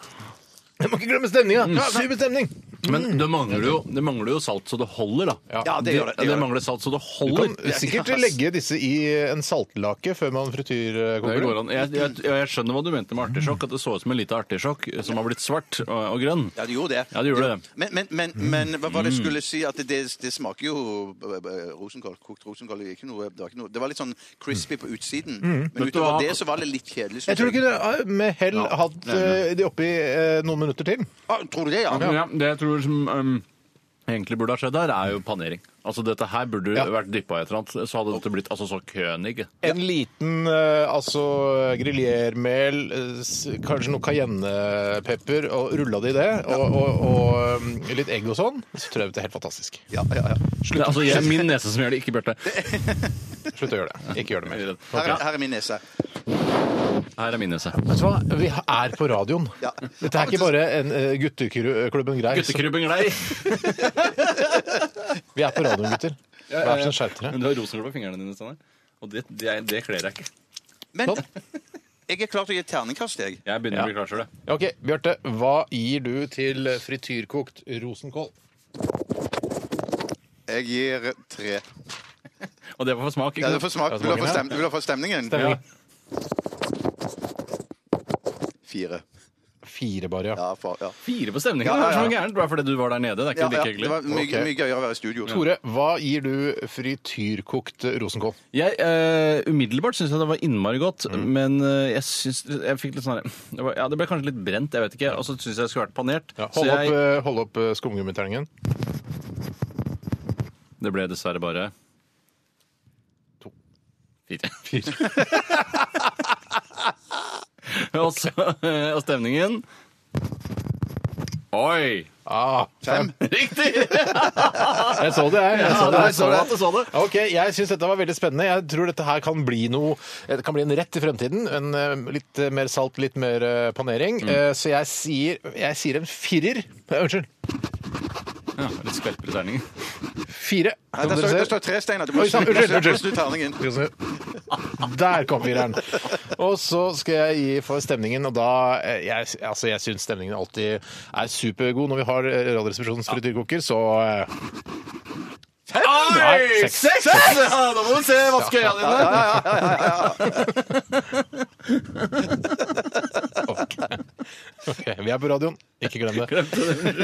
Jeg må ikke glemme stemninga. Super stemning. Men det mangler, jo, det mangler jo salt så det holder, da. Ja, det gjør det. Det, det, gjør det. mangler salt så det holder. Du kan sikkert legge disse i en saltlake før man Det frityrkoker går dem. an. Jeg, jeg, jeg skjønner hva du mente med artisjokk, at det så ut som en liten artisjokk som har blitt svart og, og grønn. Ja, det gjorde det. Ja, det gjorde det. Men, men, men, men hva var det jeg skulle si? At det, det smaker jo eh, eh, rosenkål. Kokt rosenkål. Det, ikke noe, det, var ikke noe, det var litt sånn crispy på utsiden. Men du hva? utover det så var det litt kjedelig. Jeg tror du kunne eh, med hell hatt eh, de oppi eh, noen minutter til. Ah, tror du det, ja? Ja, det jeg tror som um, egentlig burde ha skjedd her, er jo panering. Altså Dette her burde Ja. vært dyppa i et eller annet, så hadde dette blitt altså så kønig. En liten uh, altså grilliermel, uh, kanskje noe cayennepepper, og rulla det i det, og, og, og um, litt egg og sånn, så tror jeg det er helt fantastisk. Ja, ja, ja. Det er altså jeg, min nese som gjør det, ikke Bjarte. Slutt å gjøre det. Ikke gjør det mer. Her, er- her er min nese. Her er min nese. Vet du hva? Vi er på radioen. Ja. Dette er ikke bare en uh, gutteklubben Grei. Guttekrubben glei. Vi er på radioen, gutter. Vær så snill, skjerp dere. Men du har rosenrød på fingrene dine, Steinar. Og det, det, er- det kler jeg ikke. Men Jeg er klar til å gi et terningkast, jeg. Jeg begynner å bli klar sjøl, jeg. Ok, Bjarte, hva gir du til frityrkokt rosenkål? Jeg gir tre. Og det var for smak. Ja, ikke det får sant? smak. Vil du ha for, stem vil du ha for stemningen? Stemning. Fire. Fire bare, ja. Ja, for, ja. Fire på stemninga. Ja, ja, Det er ja. gærent bare fordi du var der nede. Det er ikke Ja, like ja, hyggelig. det var mye, okay. mye gøyere å være i studio. Tore, hva gir du frityrkokt rosenkål? Jeg, eh, umiddelbart syns jeg det var innmari godt, men eh, jeg syns Jeg fikk litt sånn det, ja, det ble kanskje litt brent, jeg vet ikke. Og så syns jeg det skulle vært panert. Ja, så hold, jeg, opp, eh, hold opp eh, skumgummiterningen. det ble dessverre bare. Fire. og, så, og stemningen Oi! Ah, Fem. Riktig! jeg så det, jeg. jeg så det. jeg så det. Jeg så det. Ok, Jeg syns dette var veldig spennende. Jeg tror dette her kan bli noe Det kan bli en rett i fremtiden. En, eh, litt eh, mer salt, litt mer eh, panering. Eh, Så jeg sier, jeg sier en firer. Eh, Unnskyld. Ja, litt skvelper i terningen. Fire. Nei, det, står, det står tre, Steinar. Du må Oi, sant, snu- unnskyld, du må unnskyld. snu terningen. Der kom fireren. Og så skal jeg gi for stemningen, og da eh, Jeg, altså, jeg syns stemningen alltid er supergod når vi har eh, Radioresepsjonens frityrkoker, så eh, Nei, seks. Seks! Ja, da må du se vaskøya dine! Ok, Vi er på radioen, ikke glem det.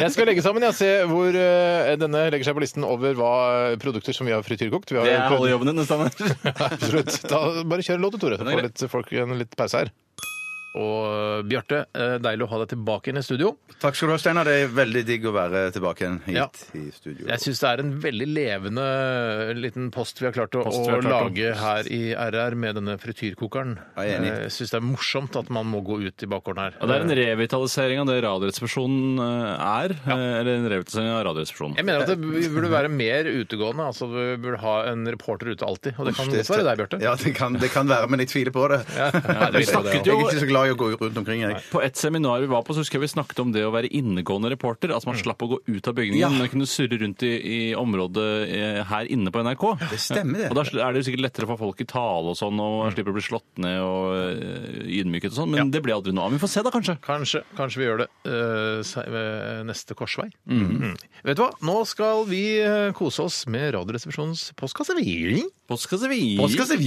Jeg skal legge sammen, jeg, se hvor eh, denne legger seg på listen over hva produkter som vi har frityrkokt. Vi har Det er alle jobben din, Steinar. Absolutt. Da, bare kjør låt, Tore, så får litt, folk en litt pause her. Og Bjarte, eh, deilig å ha deg tilbake igjen i studio. Takk skal du ha, Steinar. Det er veldig digg å være tilbake igjen hit Ja. i studio. Jeg syns det er en veldig levende liten post vi har klart å, å har klart å- lage her i RR med denne frityrkokeren. Jeg. Jeg syns det er morsomt at man må gå ut i bakgården her. Ja, det er en revitalisering av det Radioresepsjonen eh, er. Ja. Eller en revitalisering av Radioresepsjonen. Jeg mener at det burde være mer utegående. altså Du burde ha en reporter ute alltid. Og det kan godt være deg, Bjarte. Ja, det kan, det kan være, men jeg tviler på det. Ja, vi jeg snakket jo- er ikke så glad i å gå rundt omkring, jeg. På et seminar vi var på, så husker jeg vi snakket om det å være innegående reporter. Altså man slapp å gå ut av bygningen, Ja. men kunne surre rundt i, i området eh, her inne på NRK. Det stemmer, det. Og da er det jo sikkert lettere å få folk i tale og sånn, og slipper å bli slått ned og eh, ydmyket og sånn, men det ble aldri noe av. Vi får se da, kanskje. Kanskje, kanskje vi gjør det uh, ved neste korsvei. Mm. Vet du hva? Nå skal vi kose oss med Radioresepsjonens postkasse. vi. Postkasse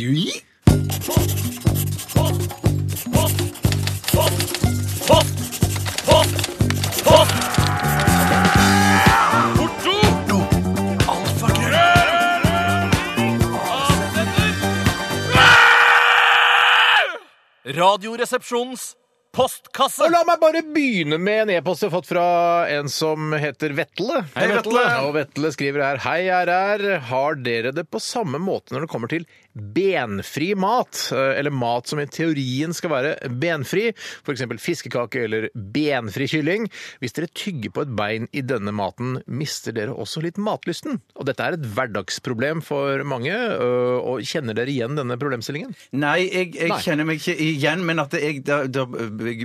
vi. Postkasse vi? Radioresepsjonens postkasse. Og la meg bare begynne med en e-post jeg har fått fra en som heter Vetle. Hei, Vetle. Og Vetle skriver her Hei, RR. Har dere det på samme måte når det kommer til benfri mat? Eh, Eller mat som i teorien skal være benfri? F.eks. fiskekake eller benfri kylling. Hvis dere tygger på et bein i denne maten, mister dere også litt matlysten. Og dette er et hverdagsproblem for mange. øh, Og kjenner dere igjen denne problemstillingen? Nei, jeg, jeg Nei. kjenner meg ikke igjen, men at det, jeg, det,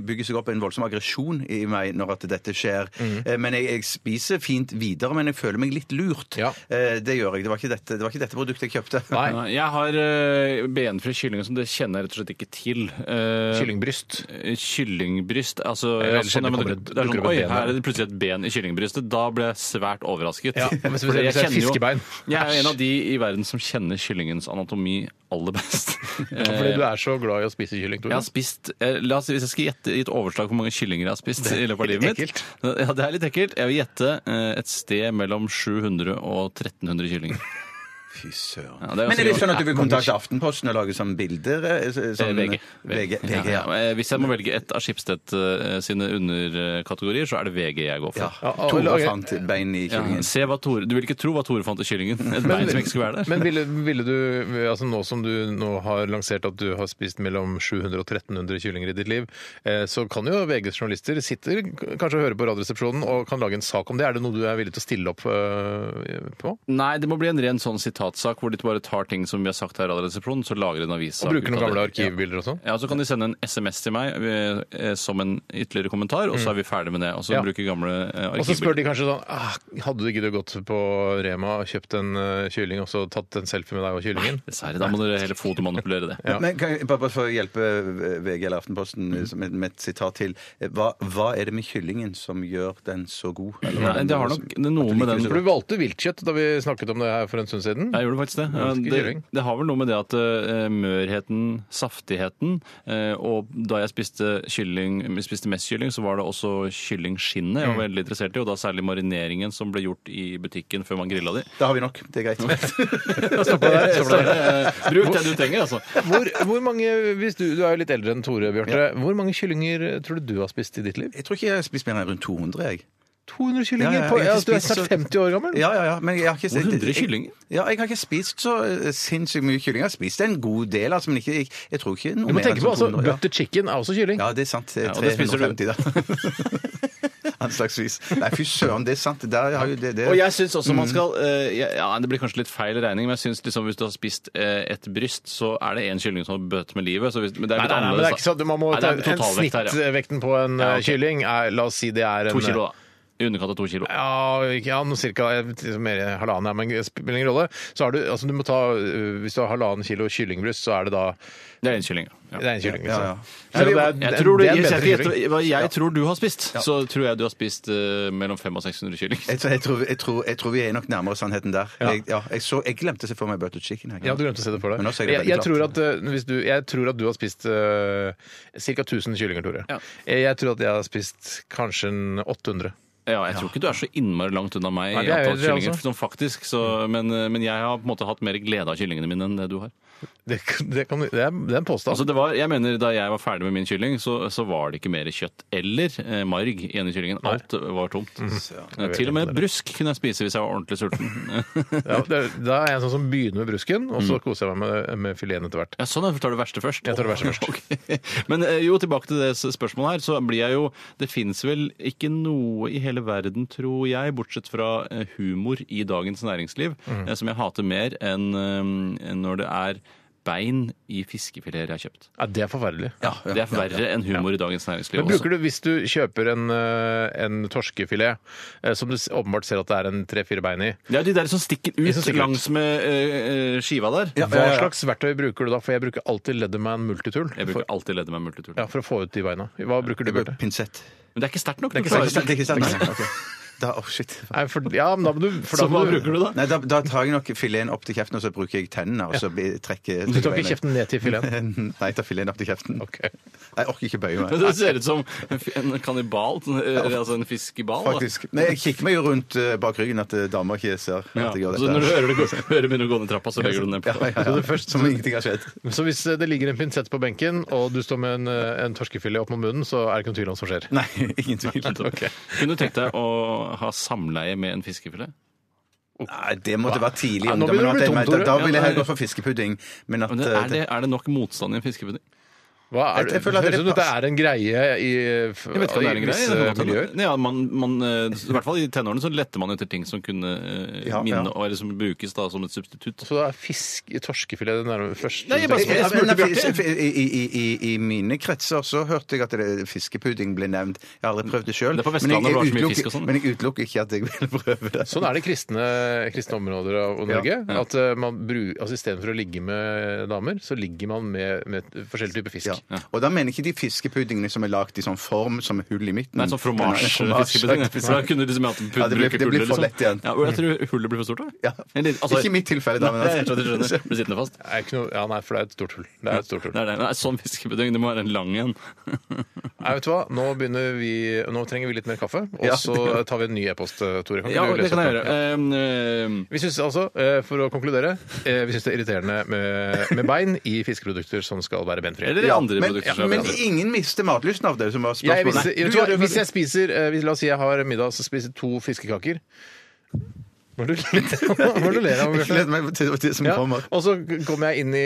bygger seg opp en voldsom aggresjon i meg når at dette skjer. Eh, Men jeg, jeg spiser fint videre, men jeg føler meg litt lurt. Ja. Eh, Det gjør jeg. Det var ikke dette, det var ikke dette produktet jeg kjøpte. Nei. Jeg har eh, benfri kylling som det kjenner jeg rett og slett ikke til. Uh, Kyllingbryst. eh, Kyllingbryst altså, ja, sånn, det det, er sånn, Oi, ben her er det plutselig et ben i kyllingbrystet. Da ble jeg svært overrasket. Ja, men hvis- jeg, jeg, jo- Jeg er en av de i verden som kjenner kyllingens anatomi aller best. Fordi du er så glad i å spise kylling. Jeg har spist, eh, la oss, Hvis jeg skal gjette i et overslag hvor mange kyllinger jeg har spist i løpet av livet mitt ekkelt. Ja, det er litt ekkelt. Jeg vil gjette eh, et sted mellom 700 og 1300 kyllinger. Fy søren. Ja, det er Men er det sånn at du vil kontakte Aftenposten og lage sånn bilder? eh, Eh, Sånn, VG. VG, VG Ja, ja. eh, Hvis jeg må velge ett av Schibsted eh, sine underkategorier, så er det VG jeg går for. Ja. Tore fant bein i Ja, kyllingen. se hva Tore, du vil ikke tro hva Tore fant i kyllingen. Et bein som ikke skulle være der. Men ville, ville du, altså nå som du nå har lansert at du har spist mellom 700 og 1300 kyllinger i ditt liv, eh, så kan jo VGs journalister sitter kanskje og hører på Radioresepsjonen og kan lage en sak om det. Er det noe du er villig til å stille opp eh, på? Nei, det må bli en ren sånn sitatsak hvor de bare tar ting som vi har sagt her i Radioresepsjonen, så lager de en avissak. Og bruker noen gamle arkivbilder og sånn? Ja, Så kan de sende en SMS til meg eh, eh, som en ytterligere kommentar, og så er vi ferdig med det. Og så Mm. Ja. bruker gamle eh, Og så spør de kanskje sånn ah, Hadde du giddet gått på Rema og kjøpt en kylling og så tatt en selfie med deg og kyllingen? Dessverre, da må dere heller fotomanipulere det. Ja. Men kan jeg, bare, bare for å hjelpe VG eller Aftenposten med, med et sitat til. Hva, hva er det med kyllingen som gjør den så god? Eller Nei, det har nok det noe med den For du valgte viltkjøtt da vi snakket om det her for en stund siden. Jeg gjorde faktisk det. Ganske det. Det har vel noe med det at eh, mørheten, saftigheten eh, Og da jeg spiste kylling, spiste mest kylling, så var det også kyllingskinnet jeg Mm. var veldig interessert i, og da særlig marineringen som ble gjort i butikken før man grilla de. Da har vi nok. Det er greit. Stopp der, stopp der. Eh, Bruk det du trenger, altså. Hvor, hvor mange, hvis du, du er jo litt eldre enn Tore, Bjarte. Hvor mange kyllinger tror du du har spist i ditt liv? Jeg tror ikke jeg har spist mer enn rundt 200, jeg. 200 kyllinger? Ja, ja, på, jeg ja, du er spist snart 50 år gammel? Ja, ja, ja. Men jeg har ikke 100 kyllinger? Ja, jeg har ikke spist så eh, sinnssykt mye kylling. Jeg har spist en god del, altså, men ikke, jeg, jeg tror ikke noe Du må mer tenke på, altså, 200, ja. Butter chicken er også kylling. Ja, det er sant. Ja, og det spiser du. 350, da. Anslagsvis. Nei, fy søren, det er sant. Der har jo det, det. Og jeg syns også man skal eh, ja, ja, Det blir kanskje litt feil regning, men jeg synes liksom hvis du har spist eh, et bryst, så er det én kylling som har bøtt med livet. Så hvis, men det er litt nei, nei, men det er ikke sånn. Man må Nei, det ta er en totalvekt her, ja. snittvekten på en Ja, eh, ok. kylling. Er, la oss si det er en To kilo, da. I underkant av to kilo. Ja, ikke- ja noe cirka mer halvannen, ja, men det spiller ingen rolle. Så har du, altså du må ta, øh, Hvis du har halvannen kilo kyllingbryst, så er det da Det er én kylling. Ja. Det er en kylling. Ja, Liksom. det er- Jeg tror du, det en jeg kylling. hva jeg tror du har spist, så tror jeg du har spist uh, mellom 500 og 600 kylling. Jeg tror, jeg, tror, jeg, tror, jeg tror vi er nok nærmere sannheten der. Ja. Jeg, ja, jeg, så, jeg glemte å se for meg butter chicken. Her, Ja, du glemte å se det for deg. Men jeg det jeg, tror at, uh, hvis du, jeg tror at du har spist uh, ca. 1000 kyllinger, Tore. Ja. Jeg, jeg tror at jeg har spist kanskje en 800. Ja, jeg tror ikke du er så innmari langt unna meg Nei, i det er antall det kyllinger. altså. Sånn faktisk, så, men, men jeg har på en måte hatt mer glede av kyllingene mine enn det du har. Det, det, kan, det, er, det er en påstand. Altså det var, jeg mener Da jeg var ferdig med min kylling, så, så var det ikke mer kjøtt eller eh, marg igjen i kyllingen. Alt var tomt. Eh, Til og med brusk kunne jeg spise hvis jeg var ordentlig sulten. ja, det, da er jeg sånn som begynner med brusken, og Mm. så koser jeg meg med, med fileten etter hvert. Ja, sånn, jeg tar det verste først. Jeg tar det verste først. Ok. Men eh, jo, tilbake til det s- spørsmålet her, så blir jeg jo Det fins vel ikke noe i hele verden, tror jeg, bortsett fra eh, humor i Dagens Næringsliv, Mm. eh, som jeg hater mer eh, enn når det er bein i fiskefileter jeg har kjøpt. Ja, Det er forferdelig. Ja, Det er verre enn humor i Dagens Næringsliv. Men bruker du, Hvis du kjøper en, øh, en torskefilet øh, som du s- åpenbart ser at det er en tre-fire bein i, Det er de der som stikker ut som stikker ut. langs med eh, skiva der. hva slags verktøy bruker du da? For jeg bruker alltid Leatherman multitool. Jeg For, bruker alltid leddet med multitool. ja, for å få ut de beina. Hva bruker du, Bjarte? Pinsett. Men det er ikke sterkt nok. Det er ikke sterkt. Det er ikke sant? Det er ikke sant? Nei, ok. Da, oh, shit. Nei, for, ja, men da må du for Så da må hva bruker du da? Nei, da, da tar jeg nok fileten opp til kjeften, og så bruker jeg tennene. og så blir- trekker Du tar ikke kjeften ned til fileten? Nei, jeg tar fileten opp til kjeften. Ok. Jeg orker ikke bøye meg. Men Det ser ut som en fi- en kannibal, eller altså en fiskebal. da. Faktisk. Men jeg kikker meg jo rundt eh, bak ryggen at eh, damer ikke ser Ja. at jeg gjør Så når du dette. hører det gå- hører begynner å gå ned trappa, så legger du den ned på. Ja, ja, Så ja. det først- Som om ingenting har skjedd. Så hvis det ligger en pinsett på benken, og du står med en, en torskefilet opp mot munnen, så er det ikke noen tvil om hva som skjer? Nei, ingen tvil. Kunne du tenkt deg å ha samleie med en fiskefilet? Nei, det måtte være tidlig. i ungdommen, at jeg-. Da ville jeg gått for fiskepudding. Men at Men eh, er, det, er det nok motstand i en fiskepudding? Hva er det? jeg føler at Høres det ut som dette er en greie i, Jeg vet ikke om det er en i greie. visse det kan godt hende. Ja, man, man, eh, I hvert fall i tenårene så lette man etter ting som kunne eh, Ja, minne, ja. eller som brukes da som et substitutt. Så da er fisk, torskefilet det nærmere første Nei, jeg bare du tenker på? spør- Ja, men spurte I, Bjarte. i, i, i, I mine kretser så hørte jeg at det, fiskepudding ble nevnt. Jeg har aldri prøvd det sjøl. Det er på Vestlandet, hvor det er så mye fisk og sånn. Men jeg utelukker ikke at jeg vil prøve det. Sånn er det i kristne, kristne områder av Norge. At uh, man bru, altså Istedenfor å ligge med damer, så ligger man med, med forskjellige typer fisk. Ja. Og da mener jeg ikke de fiskepuddingene som er lagd i sånn form som er hull i midten. Nei, sånn Fromage, fromasje-fiskepudding. Da kunne liksom hatt Ja, det blir- det blir hullet, for liksom. lett igjen. Ja, og jeg tror hullet blir for stort, da. Ja. Eller, altså- Ikke i mitt tilfelle, da. Men Nei, jeg skjønner. Blir sittende fast. Er noe, ja, nei, for det er et stort hull. Det er et stort hull. Nei, nei. Nei, sånn fiskepudding, det må være en lang en. Nei, vet du hva? Nå, vi, nå trenger vi litt mer kaffe, og Ja. så tar vi en ny e-post, Tore. Kan Ja, det kan jeg gjøre. den? Ja. Eh, eh, Vi syns altså, eh, for å konkludere, eh, vi syns det er irriterende med, med bein i fiskeprodukter som skal være benfrie. Eller i andre men, produkter. ja, men ingen mister matlysten av det, som var Jeg, hvis, vet du hvis jeg spiser eh, hvis, La oss si jeg har middag og så spiser to fiskekaker. Hva er det du ler er av? Jeg gleder meg til det som Ja, kommer. og så kommer jeg inn i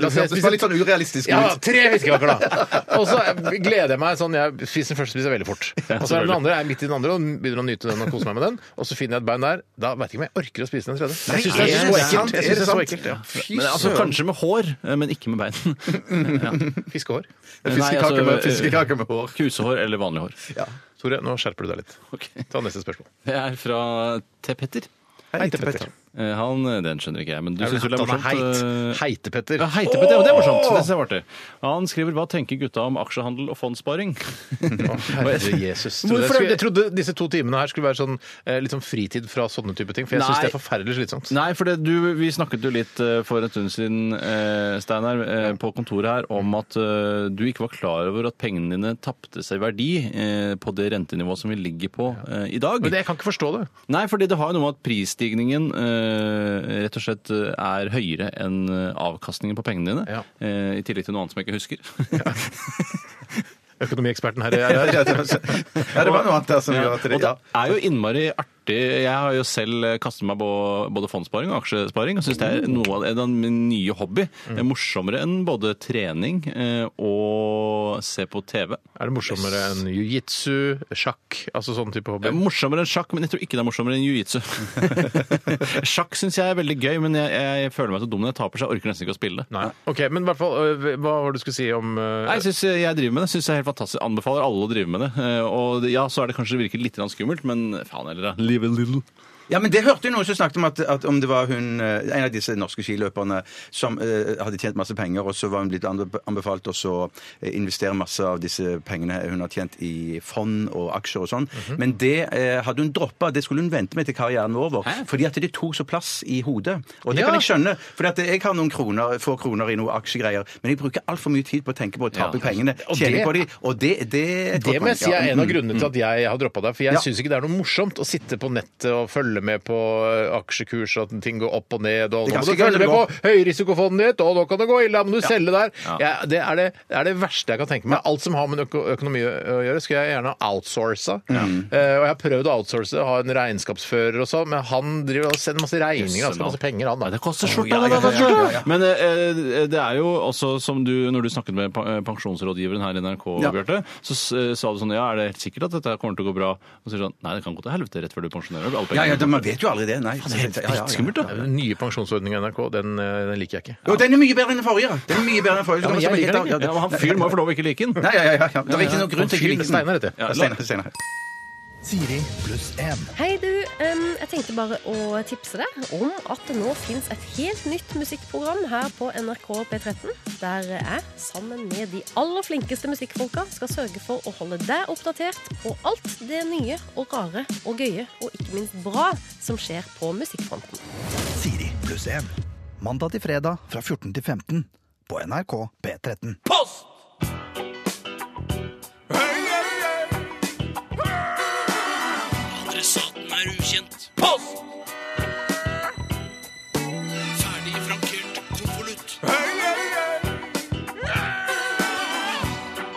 La oss si jeg Det var litt sånn urealistisk ut. ja, tre fiskekaker, da! Og så gleder jeg meg sånn Jeg spiser den første spiser jeg veldig fort. Og så er den andre jeg er midt i den andre og begynner å nyte den og kose meg med den. Og så finner jeg et bein der. Da vet jeg ikke om jeg orker å spise den tredje. Jeg syns det er er så ekkelt. Jeg Er synes det er så sant? ekkelt, ja. Fy Men, altså, søren. kanskje med hår, eh, men ikke med bein. Fiskehår. Fiskekaker med, altså, fiskekaker med hår. Kusehår eller vanlig hår. Tore, nå skjerper du deg litt. Ok. Ta neste spørsmål. Det er fra T. Petter. Hei til Petter. Eh, Han, Den skjønner ikke jeg, men du syns vel det er morsomt? eh, Heite-Petter. Ja, Heite-Petter, ja, det er morsomt. Det synes jeg var artig. Han skriver 'Hva tenker gutta om aksjehandel og fondssparing'? Herre Jesus. Hvorfor det- jeg trodde disse to timene her skulle være sånn, eh, litt sånn fritid fra sånne type ting. For jeg syns Nei. det er forferdelig slitsomt. Nei, for det, du, vi snakket jo litt eh, for en stund siden, eh, Steinar, eh, på kontoret her, om at eh, du ikke var klar over at pengene dine tapte seg verdi eh, på det rentenivået som vi ligger på eh, i dag. Men det, jeg kan ikke forstå det. Nei, fordi det har jo noe med at prisstigningen eh, rett og slett eh, er høyere enn eh, avkastningen på pengene dine. Ja. Eh, I tillegg til noe annet som jeg ikke husker. Økonomieksperten her er Ja, det var- det noe annet der som gjør at det Og det er jo innmari artig. Jeg har jo selv eh, kastet meg på både fondssparing og aksjesparing og syns det er noe av en av mine nye hobby. Det er morsommere enn både trening eh, og se på TV. Er det morsommere enn jiu-jitsu, sjakk, altså sånn type hobby? er morsommere enn sjakk, men jeg tror ikke det er morsommere enn jiu-jitsu. sjakk syns jeg er veldig gøy, men jeg, jeg føler meg så dum når jeg taper, så jeg orker nesten ikke å spille. Nei. Ok, men i hvert fall, øh, hva var det du skulle si om Nei, Jeg synes jeg driver med det. Synes jeg er helt fantastisk. Anbefaler alle å drive med det. Eh, Og ja, så er det kanskje det virker litt skummelt, men faen heller. Live a little. Ja, men det hørte jeg noen som snakket om at, at om det var hun, eh, en av disse norske skiløperne som eh, hadde tjent masse penger, og så var hun blitt anbe- anbefalt å eh, investere masse av disse pengene hun har tjent i fond og aksjer og sånn. Men det eh, hadde hun droppa. Det skulle hun vente med til karrieren var over. Fordi at det tok så plass i hodet. Og det Ja. kan jeg skjønne. For jeg har noen kroner, få kroner i noe aksjegreier, men jeg bruker altfor mye tid på å tenke på å tape pengene, Og tjene det- på de, og det, det Det må jeg si er en av mm, grunnene til at jeg har droppa det. For jeg Ja. syns ikke det er noe morsomt å sitte på nettet og følge med på øh, aksjekurs, at ting går opp og ned, og nå må du følge med på høyrisikofondet ditt, og nå kan det gå ille, da må du selge der. Ja. Ja, det, er det, det er det verste jeg kan tenke meg. Alt som har med øko økonomi å gjøre, skal jeg gjerne outsource. Uh, og jeg har prøvd å outsource, ha en regnskapsfører og sånn, men han driver og sender masse regninger, han skal masse penger, han da. det koster skjorta! ja, ja, ja, ja, ja. Men uh, det er jo også som du, når du snakket med eh, pensjonsrådgiveren her i NRK, Ja. Bjarte, så sa du sånn Ja, er det helt sikkert at dette kommer til å gå bra? Og så sier du sånn Nei, det kan gå til helvete rett før du pensjonerer deg. Ja. Man vet jo aldri det. Nei. det er helt drittskummelt, da. Den nye pensjonsordningen i NRK, den, øh, den liker jeg ikke. Jo, den er mye bedre enn den forrige. Den er mye bedre enn den forrige. Ja, men jeg liker den ikke. Ja, han fyren må jo få lov å ikke like den. Nei, ja, ja, ja. Det er ikke noen grunn til å ikke like den. Steinar, heter det. Steinar. Siri pluss én. Hei du, Um, jeg tenkte bare å tipse deg om at det nå finnes et helt nytt musikkprogram her på NRK P13, der jeg sammen med de aller flinkeste musikkfolka skal sørge for å holde deg oppdatert på alt det nye og rare og gøye og ikke minst bra som skjer på musikkfronten. Siri pluss én. Mandag til fredag fra 14 til 15 på NRK P13. Post! Post! Ferdig frankert konvolutt.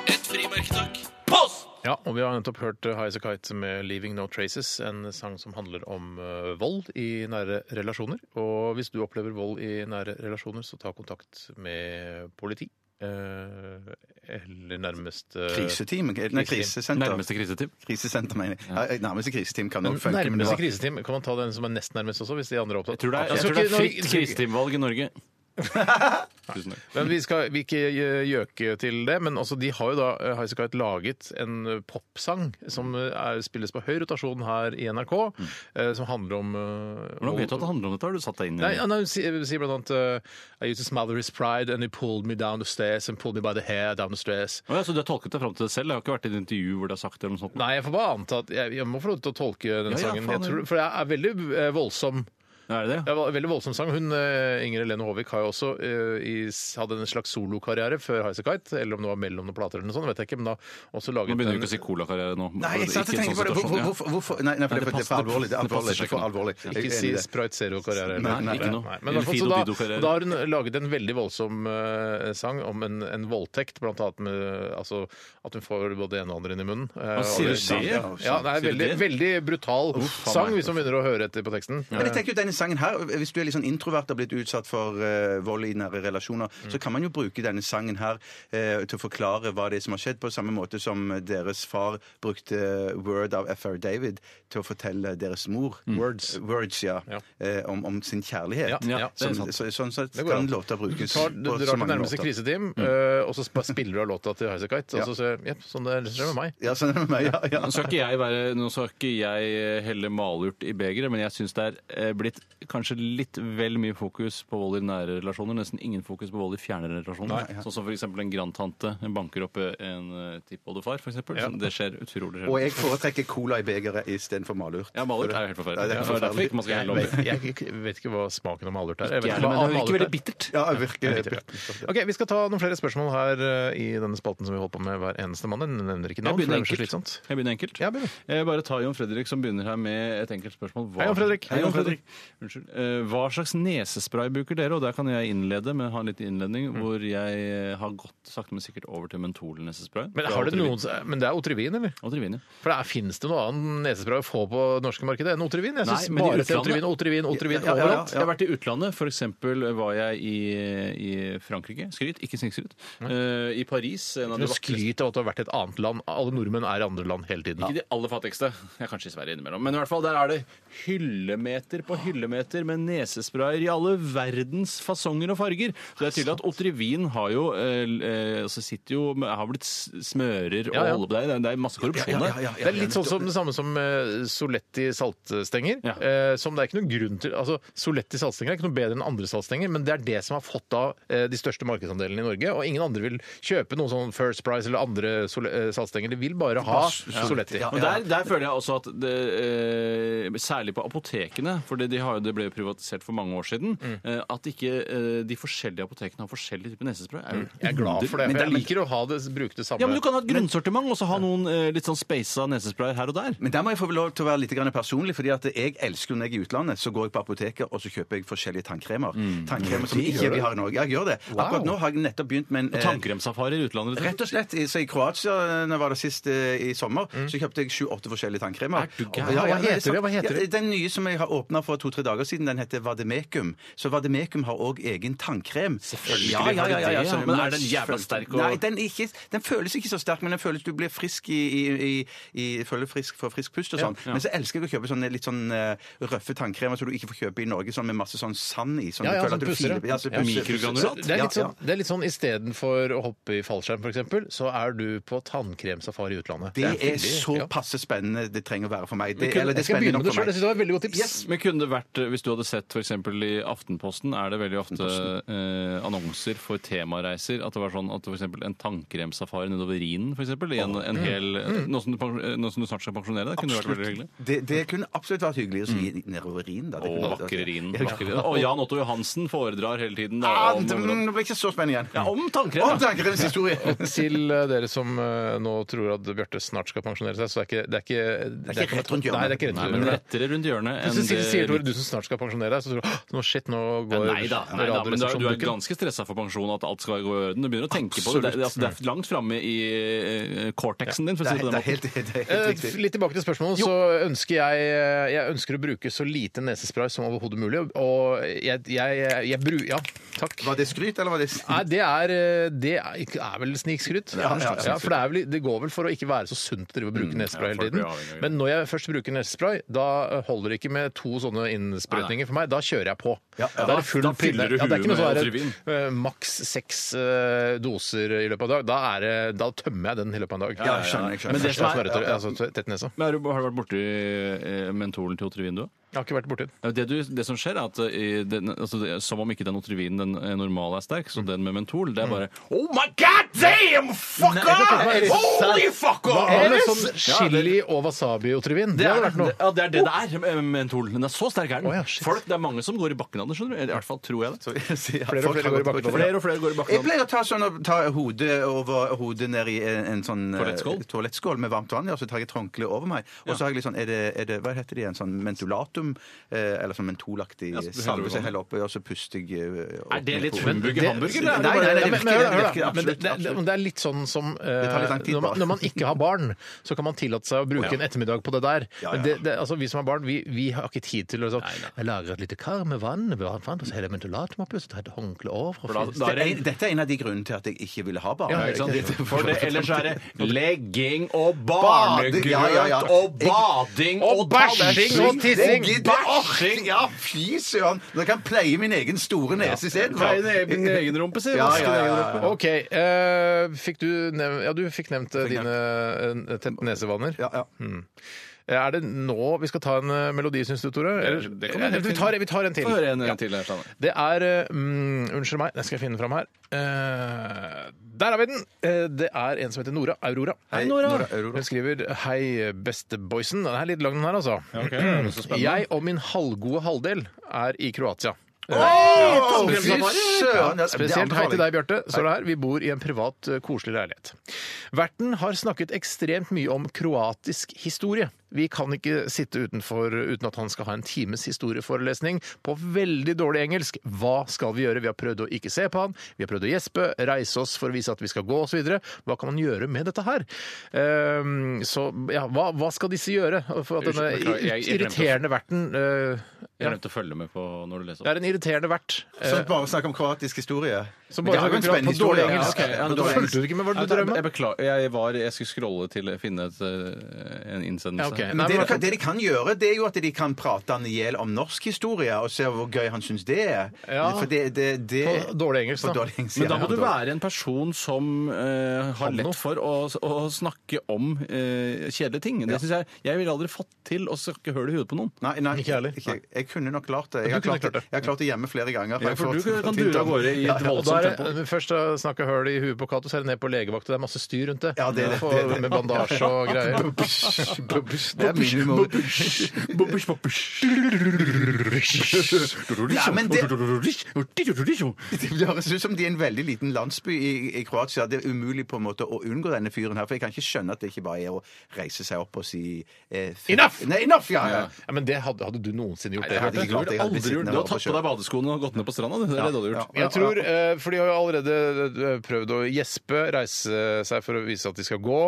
Et frimerke, takk. Post! Ja, og vi har nettopp hørt uh, High As A Kite med 'Leaving No Traces', en sang som handler om uh, vold i nære relasjoner. Og hvis du opplever vold i nære relasjoner, så ta kontakt med politi. Uh, eller nærmest uh, Kriseteam? Nei, krisesenter. Nærmeste kriseteam. Krisesenter, mener jeg. Ja, nærmeste kriseteam kan nok funke. men det nærmeste var- kriseteam, kan man ta den som er nest nærmest også, hvis de andre er opptatt? Jeg tror det er, Jeg jeg tror det er fritt kriseteamvalg i Norge. Tusen takk. Men vi skal vi ikke gjøke til det, men også de har jo da uh, High As A Kite laget en uh, popsang som uh, er, spilles på høy rotasjon her i NRK, uh, som handler om Hvordan vet du at det handler om dette? Har du satt deg inn i Nei, det? nei, hun sier sier blant annet uh, I used to smother his pride and he pulled me down the stairs and pulled me by the hair down the stairs. Å ja, så du har tolket deg fram til det selv? Jeg har ikke vært i et intervju hvor det er sagt det eller noe sånt? Nei, jeg får bare anta at jeg, jeg må få lov til å tolke den Ja, ja, sangen. faen, Jeg tror, for det er veldig eh, voldsom Er det det? Det var en veldig voldsom sang. Hun, eh, Inger Helene Håvik har jo også eh, i, hadde en slags solokarriere før Highasakite, eller om det var mellom noen plater eller noe sånt, vet jeg ikke, men da også Nå laget begynner du en- ikke å si colakarriere nå. Nei, jeg satt og tenkte sånn på det. Hvorfor, ja. hvorfor, Nei, nei, for Nei, det, det det er for passer- alvorlig. Det er alvorlig. Det er for alvorlig. Jeg er Ikke enig si det. Sprite Zero-karriere. Nei, nei, ikke noe. Nei, men i hvert fall, Fido så da, har hun laget en veldig voldsom eh, sang om en, en voldtekt, blant annet med altså, at hun får både det ene og andre inn i munnen. Eh, og sier du det-? Ja, det er Sier du veldig, det? veldig brutal faen sang, meg. hvis man begynner å høre etter på teksten. Men jeg tenker jo denne sangen her, Hvis du er litt sånn introvert og har blitt utsatt for eh, vold i nære relasjoner, Mm. så kan man jo bruke denne sangen her eh, til å forklare hva det er som har skjedd, på samme måte som deres far brukte Word av F.R. David til å fortelle deres mor Words. Words, ja. Ja. Eh, om, om sin kjærlighet. Ja, ja, det er Som- sant. så, sånn sett så kan an. låter brukes Tar, på du så drar til nærmeste måter. kriseteam, eh, og så spiller du av låta til Highasakite, og Ja. så sier jepp, sånn det skjer med meg. Ja, sånn er det med meg, ja, ja. Nå skal ikke jeg, være, nå skal ikke jeg helle malurt i begeret, men jeg syns det er eh, blitt kanskje litt vel mye fokus på vold i nære relasjoner. Nesten ingen fokus på vold i fjerne relasjoner. Sånn som f.eks. en grandtante banker opp en uh, tippoldefar, f.eks. Ja. Det skjer utrolig Og jeg foretrekker cola i begeret istedenfor malurt. Ja, malurt er jo helt forferdelig. Ja, Det er derfor ikke man skal helle Jeg oppi. jeg vet ikke hva smaken av malurt er. Jeg vet ikke men det virker veldig er. bittert. Ja, virker ikke. Ok, Vi skal ta noen flere spørsmål her eh, i denne spalten som vi holder på med hver eneste mandag. Jeg nevner ikke navn, for det begynner er så enkelt. slitsomt. Jeg begynner enkelt. Jeg, begynner. Jeg bare tar Jon Fredrik som begynner her med et enkelt spørsmål. Hva, Hei, Jon Fredrik. Hei, Jon Fredrik. Unnskyld. Eh, Hva slags nesespray bruker dere? Og der kan jeg innlede med ha en litt innledning hvor jeg eh, har gått sakte, men sikkert over til mentolnesespray. Men, har det noen, men det er Otrivin, eller? Otrivin, ja. For det Fins det noe annet nesespray å få på det norske markedet enn Otrivin? Jeg syns bare det utlandet- Otrivin, Otrivin, Otrivin Ja, ja, ja, overalt. Jeg har vært i utlandet. For eksempel var jeg i, i Frankrike. Skryt, ikke snikskryt. Uh, I Paris. En av de Du skryter av at du har vært i et annet land. Alle nordmenn er i andre land hele tiden. Ikke de aller fattigste. Jeg er kanskje i Sverige innimellom. Men i hvert fall, der er det hyllemeter på hyllemeter med nesesprayer i alle verdens fasonger og farger. Så det er tydelig at Otter i Wien har jo eh, eh, altså sitter jo har blitt smører og Ja, ja. holder på der. Det er masse korrupsjon der. Det er litt sånn som det samme som eh, Soletti saltstenger. Ja. eh, som det er ikke noen grunn til altså Soletti saltstenger er ikke noe bedre enn andre saltstenger, men det er det som har fått av eh, de største markedsandelene i Norge. Og ingen andre vil kjøpe noe sånn First Price eller andre eh, saltstenger. De vil bare ha Soletti. Ja. Men der, der føler jeg også at det, eh, særlig på apotekene, for de har, det ble jo privatisert for mange år siden, Mm. at ikke eh, de forskjellige apotekene har forskjellig type nesespray. er jo Jeg er glad for det, for jeg liker å ha det, bruke det samme. Ja, men Du kan ha et grunnsortiment og så ha noen eh, litt sånn speisa nesesprayer her og der. Men der må jeg få lov til å være litt personlig, fordi at jeg elsker når jeg er i utlandet, så går jeg på apoteket og så kjøper jeg forskjellige tannkremer. Tannkremer som ikke vi har i Norge. Jeg gjør det. Akkurat nå har jeg nettopp begynt med en eh, Tannkremsafari i utlandet. Rett og slett. Så I Kroatia når jeg var det sist eh, i sommer, så kjøpte jeg sju-åtte forskjellige tannkremer. Er du gæren? Ja, ja, Hva det er heter det? Hva heter det? Den nye som jeg har åpna for to-tre dager siden, den heter Vademekum. Så Vademekum har òg egen tannkrem. Selvfølgelig Ja, ja, ja, ja, ja, Men er den jævla sterk og- Nei, den, ikke, den føles ikke så sterk, men den føles du blir frisk i, i, i, i føler frisk for frisk pust og sånn. Men så elsker jeg å kjøpe sånne litt sånn uh, røffe tannkremer som du ikke får kjøpe i Norge, sånn med masse sånn sand i. Sånn, Ja, ja, du føler sånn at du pusser, filer- ja. så Ja, mikrogranulat. Det er litt Ja, sånn, det er litt sånn istedenfor å hoppe i fallskjerm, f.eks., så er du på tannkremsafari i utlandet. Det er så passe spennende det trenger å være for meg. Det, kunne- eller det jeg skal er begynne spennende med det nok for sjøl. Jeg meg. syns det var et veldig godt tips. Yes. Men kunne det vært, eh, Hvis du hadde sett f.eks. i Aftenposten, er det veldig ofte eh, annonser for temareiser. At det var sånn at for eksempel en tannkremsafari nedover Rhinen, f.eks. I en, en hel, noe, som du, eh, som du snart skal pensjonere deg. Kunne det vært veldig hyggelig. Det, det kunne absolutt vært hyggelig å si nedover Rhinen. da. Det Å, kunne vært- vakre Rhinen. Vakre Rhinen. Og Jan Otto Johansen foredrar hele tiden da, Ah, om, det- hvordan- Nå ble jeg ikke så spennende igjen. ja, om tannkrem. Om ja. tankerems historie. Til eh, dere som eh, nå tror at Bjarte snart skal pensjonere seg, så er ikke, det er ikke Det er ikke rett rundt hjørnet. Nei, det er ikke rett Nei, rundt men rettere rundt hjørnet enn det Tore, du som snart skal pensjonere deg, så tror du «Åh, nå shit, nå går nei da, nei da, men du er, du er ganske stressa for pensjon at alt skal gå i orden. Du begynner å tenke på det. Det, er- altså, det er langt framme i uh, cortexen din, for å si det på det den er helt, det er helt Eh, riktig. Litt tilbake til spørsmålet, så ønsker jeg, eh, jeg ønsker å bruke så lite nesespray som overhodet mulig. Og jeg, jeg, jeg, bru, Ja, takk. Var det skryt, eller var det snik? Nei, det er, eh, det er, er vel snikskryt. Ja, ja, ja. for det, er vel, det går vel for å ikke være så sunt å drive og bruke nesespray ja, hele tiden. det. Men når jeg først bruker nesespray, da holder det ikke med to sånne innsprøytninger for meg. Da kjører jeg på. Ja, ja. Da er det full Da fyller du pille. Ja, det er ikke noe huet med sånn Otrivin. her, eh, maks seks eh, doser i løpet av en dag. Da, er det, da tømmer jeg den i løpet av en dag. Ja, skjønner jeg, skjønner. Men det som er- er, altså, tett nese. Men har du, har du vært borti eh, mentolen til Otrivin, du? Jeg har ikke vært borti den. Ja, Det, du, det som skjer, er at eh, i den, altså, det, som om ikke den Otrivin den eh, normale er sterk, så den med mentol, det er bare Oh my god damn! Fucker! Holy fucker! Hva med sånn chili og wasabi-otrivin? Det Det er, hadde vært noe. ja, det er det det er med mentol. Den er så sterk er den. Å, ja, shit. Folk, det er mange som går i bakken av det, skjønner du. I hvert fall tror jeg det. Flere og flere går i bakken over det. Flere og flere går i bakken Jeg av det. pleier å ta, sånn, ta hodet over hodet ned i en, en sånn eh, Toalettskål? toalettskål med varmt vann, ja, så tar jeg et håndkle over meg. Og så har jeg litt sånn, er det, er det, hva heter det igjen, sånn mentolatum, eh, eller sånn mentolaktig Ja, så du heller salve som jeg heller oppi, og så puster jeg eh, opp Er det litt humbug i hamburger? er det Nei, nei, nei, er litt sånn som eh, litt tid, når, man, når man ikke har barn, så kan man tillate seg å bruke en ettermiddag på det der. Ja, Men det, det, altså, vi som har barn, vi, vi har ikke tid til å sånn Jeg lager et lite kar med vann, og så heller jeg mentolatum oppi, så tar jeg et håndkle over. er er en- Dette er en av de grunnene til at jeg ikke ville ha barn. Ja, Ikke sant? Det- For det, ellers er det legging og barnegrøt ja, ja, ja. og bading Og og bæsjing og tissing. Gidder. Ja, fy søren! Jeg kan pleie min egen store nese istedenfor. Pleie din egen rumpe, sier Ja, ja, ja, ja. OK. eh, fikk du nev Ja, du fikk nevnt eh, dine eh, tett nesevaner. Ja, ja. Er det nå vi skal ta en eh, melodi, syns du, Tore? Eller, det kan vi Eh, helt vi, tar, vi tar en til. Få høre en Ja. til her, Steinar. Det er eh, mm, Unnskyld meg, den skal jeg finne fram her. Eh, der har vi den! Eh, det er en som heter Nora Aurora. Hei, Nora. Nora Aurora. Hun skriver 'Hei, beste boysen'. Den er litt lang, den her, altså. Jeg og min halvgode halvdel er i Kroatia. Fy søren! Ja, det Spesielt hei anbefaler til jeg. deg, Bjarte. det her. Vi bor i en privat, eh, koselig leilighet. Verten har snakket ekstremt mye om kroatisk historie. Vi kan ikke sitte utenfor uten at han skal ha en times historieforelesning på veldig dårlig engelsk. Hva skal vi gjøre? Vi har prøvd å ikke se på han, vi har prøvd å gjespe, reise oss for å vise at vi skal gå osv. Hva kan man gjøre med dette her? Ehm, så ja, hva, hva skal disse gjøre for at denne irriterende verten eh, Jeg glemte å følge med på når du leser Det er en irriterende vert. Så Som bare snakk om kroatisk historie. Som bare det er jo en snakker spennende på dårlig engelsk. Ja, ok. Ja, Men men da dårlig fulgte du ikke med hva du Jeg, drømte jeg beklager. Jeg, var, jeg skulle scrolle til å finne et, eh, en innsendelse. Ja, ok. Men Nei, det, men- de kan, det de kan gjøre, det er jo at de kan prate han i hjel om norsk historie, og se hvor gøy han syns det er. Ja. For det, det, det På dårlig engelsk, på dårlig engelsk, Men da ja. må du være en person som eh, har Kan noe. lett for å, å snakke om eh, kjedelige ting. Det synes Jeg jeg ville aldri fått til å snakke høl i huet på noen. Nei, nei, Ikke heller. Jeg kunne nok klart det. Jeg har kunne klart, klart det. jeg har klart det hjemme flere ganger. Ja, for du kan dure av gårde i et voldsomt er tempo. først da snakke høl i huet på Cato, så er det ned på legevakt, og det er masse styr rundt det. Ja, det er det, det. Med bandasje og greier. Det er minimum. Nei, men det, det høres ut som de er en veldig liten landsby i, i Kroatia. Det er umulig på en måte å unngå denne fyren her. For jeg kan ikke skjønne at det ikke bare er å reise seg opp og si eh, f- Enough! Nei, enough, ja, ja. Ja, men det hadde, hadde du noensinne gjort Nei, det? det hadde jeg ikke klart. Jeg hadde aldri blitt gjort sittende Du har og tatt på deg badeskoene og gått ned på stranda. du. Det er det du har gjort. Jeg tror, eh, For de har jo allerede eh, prøvd å gjespe, reise seg for å vise at de skal gå.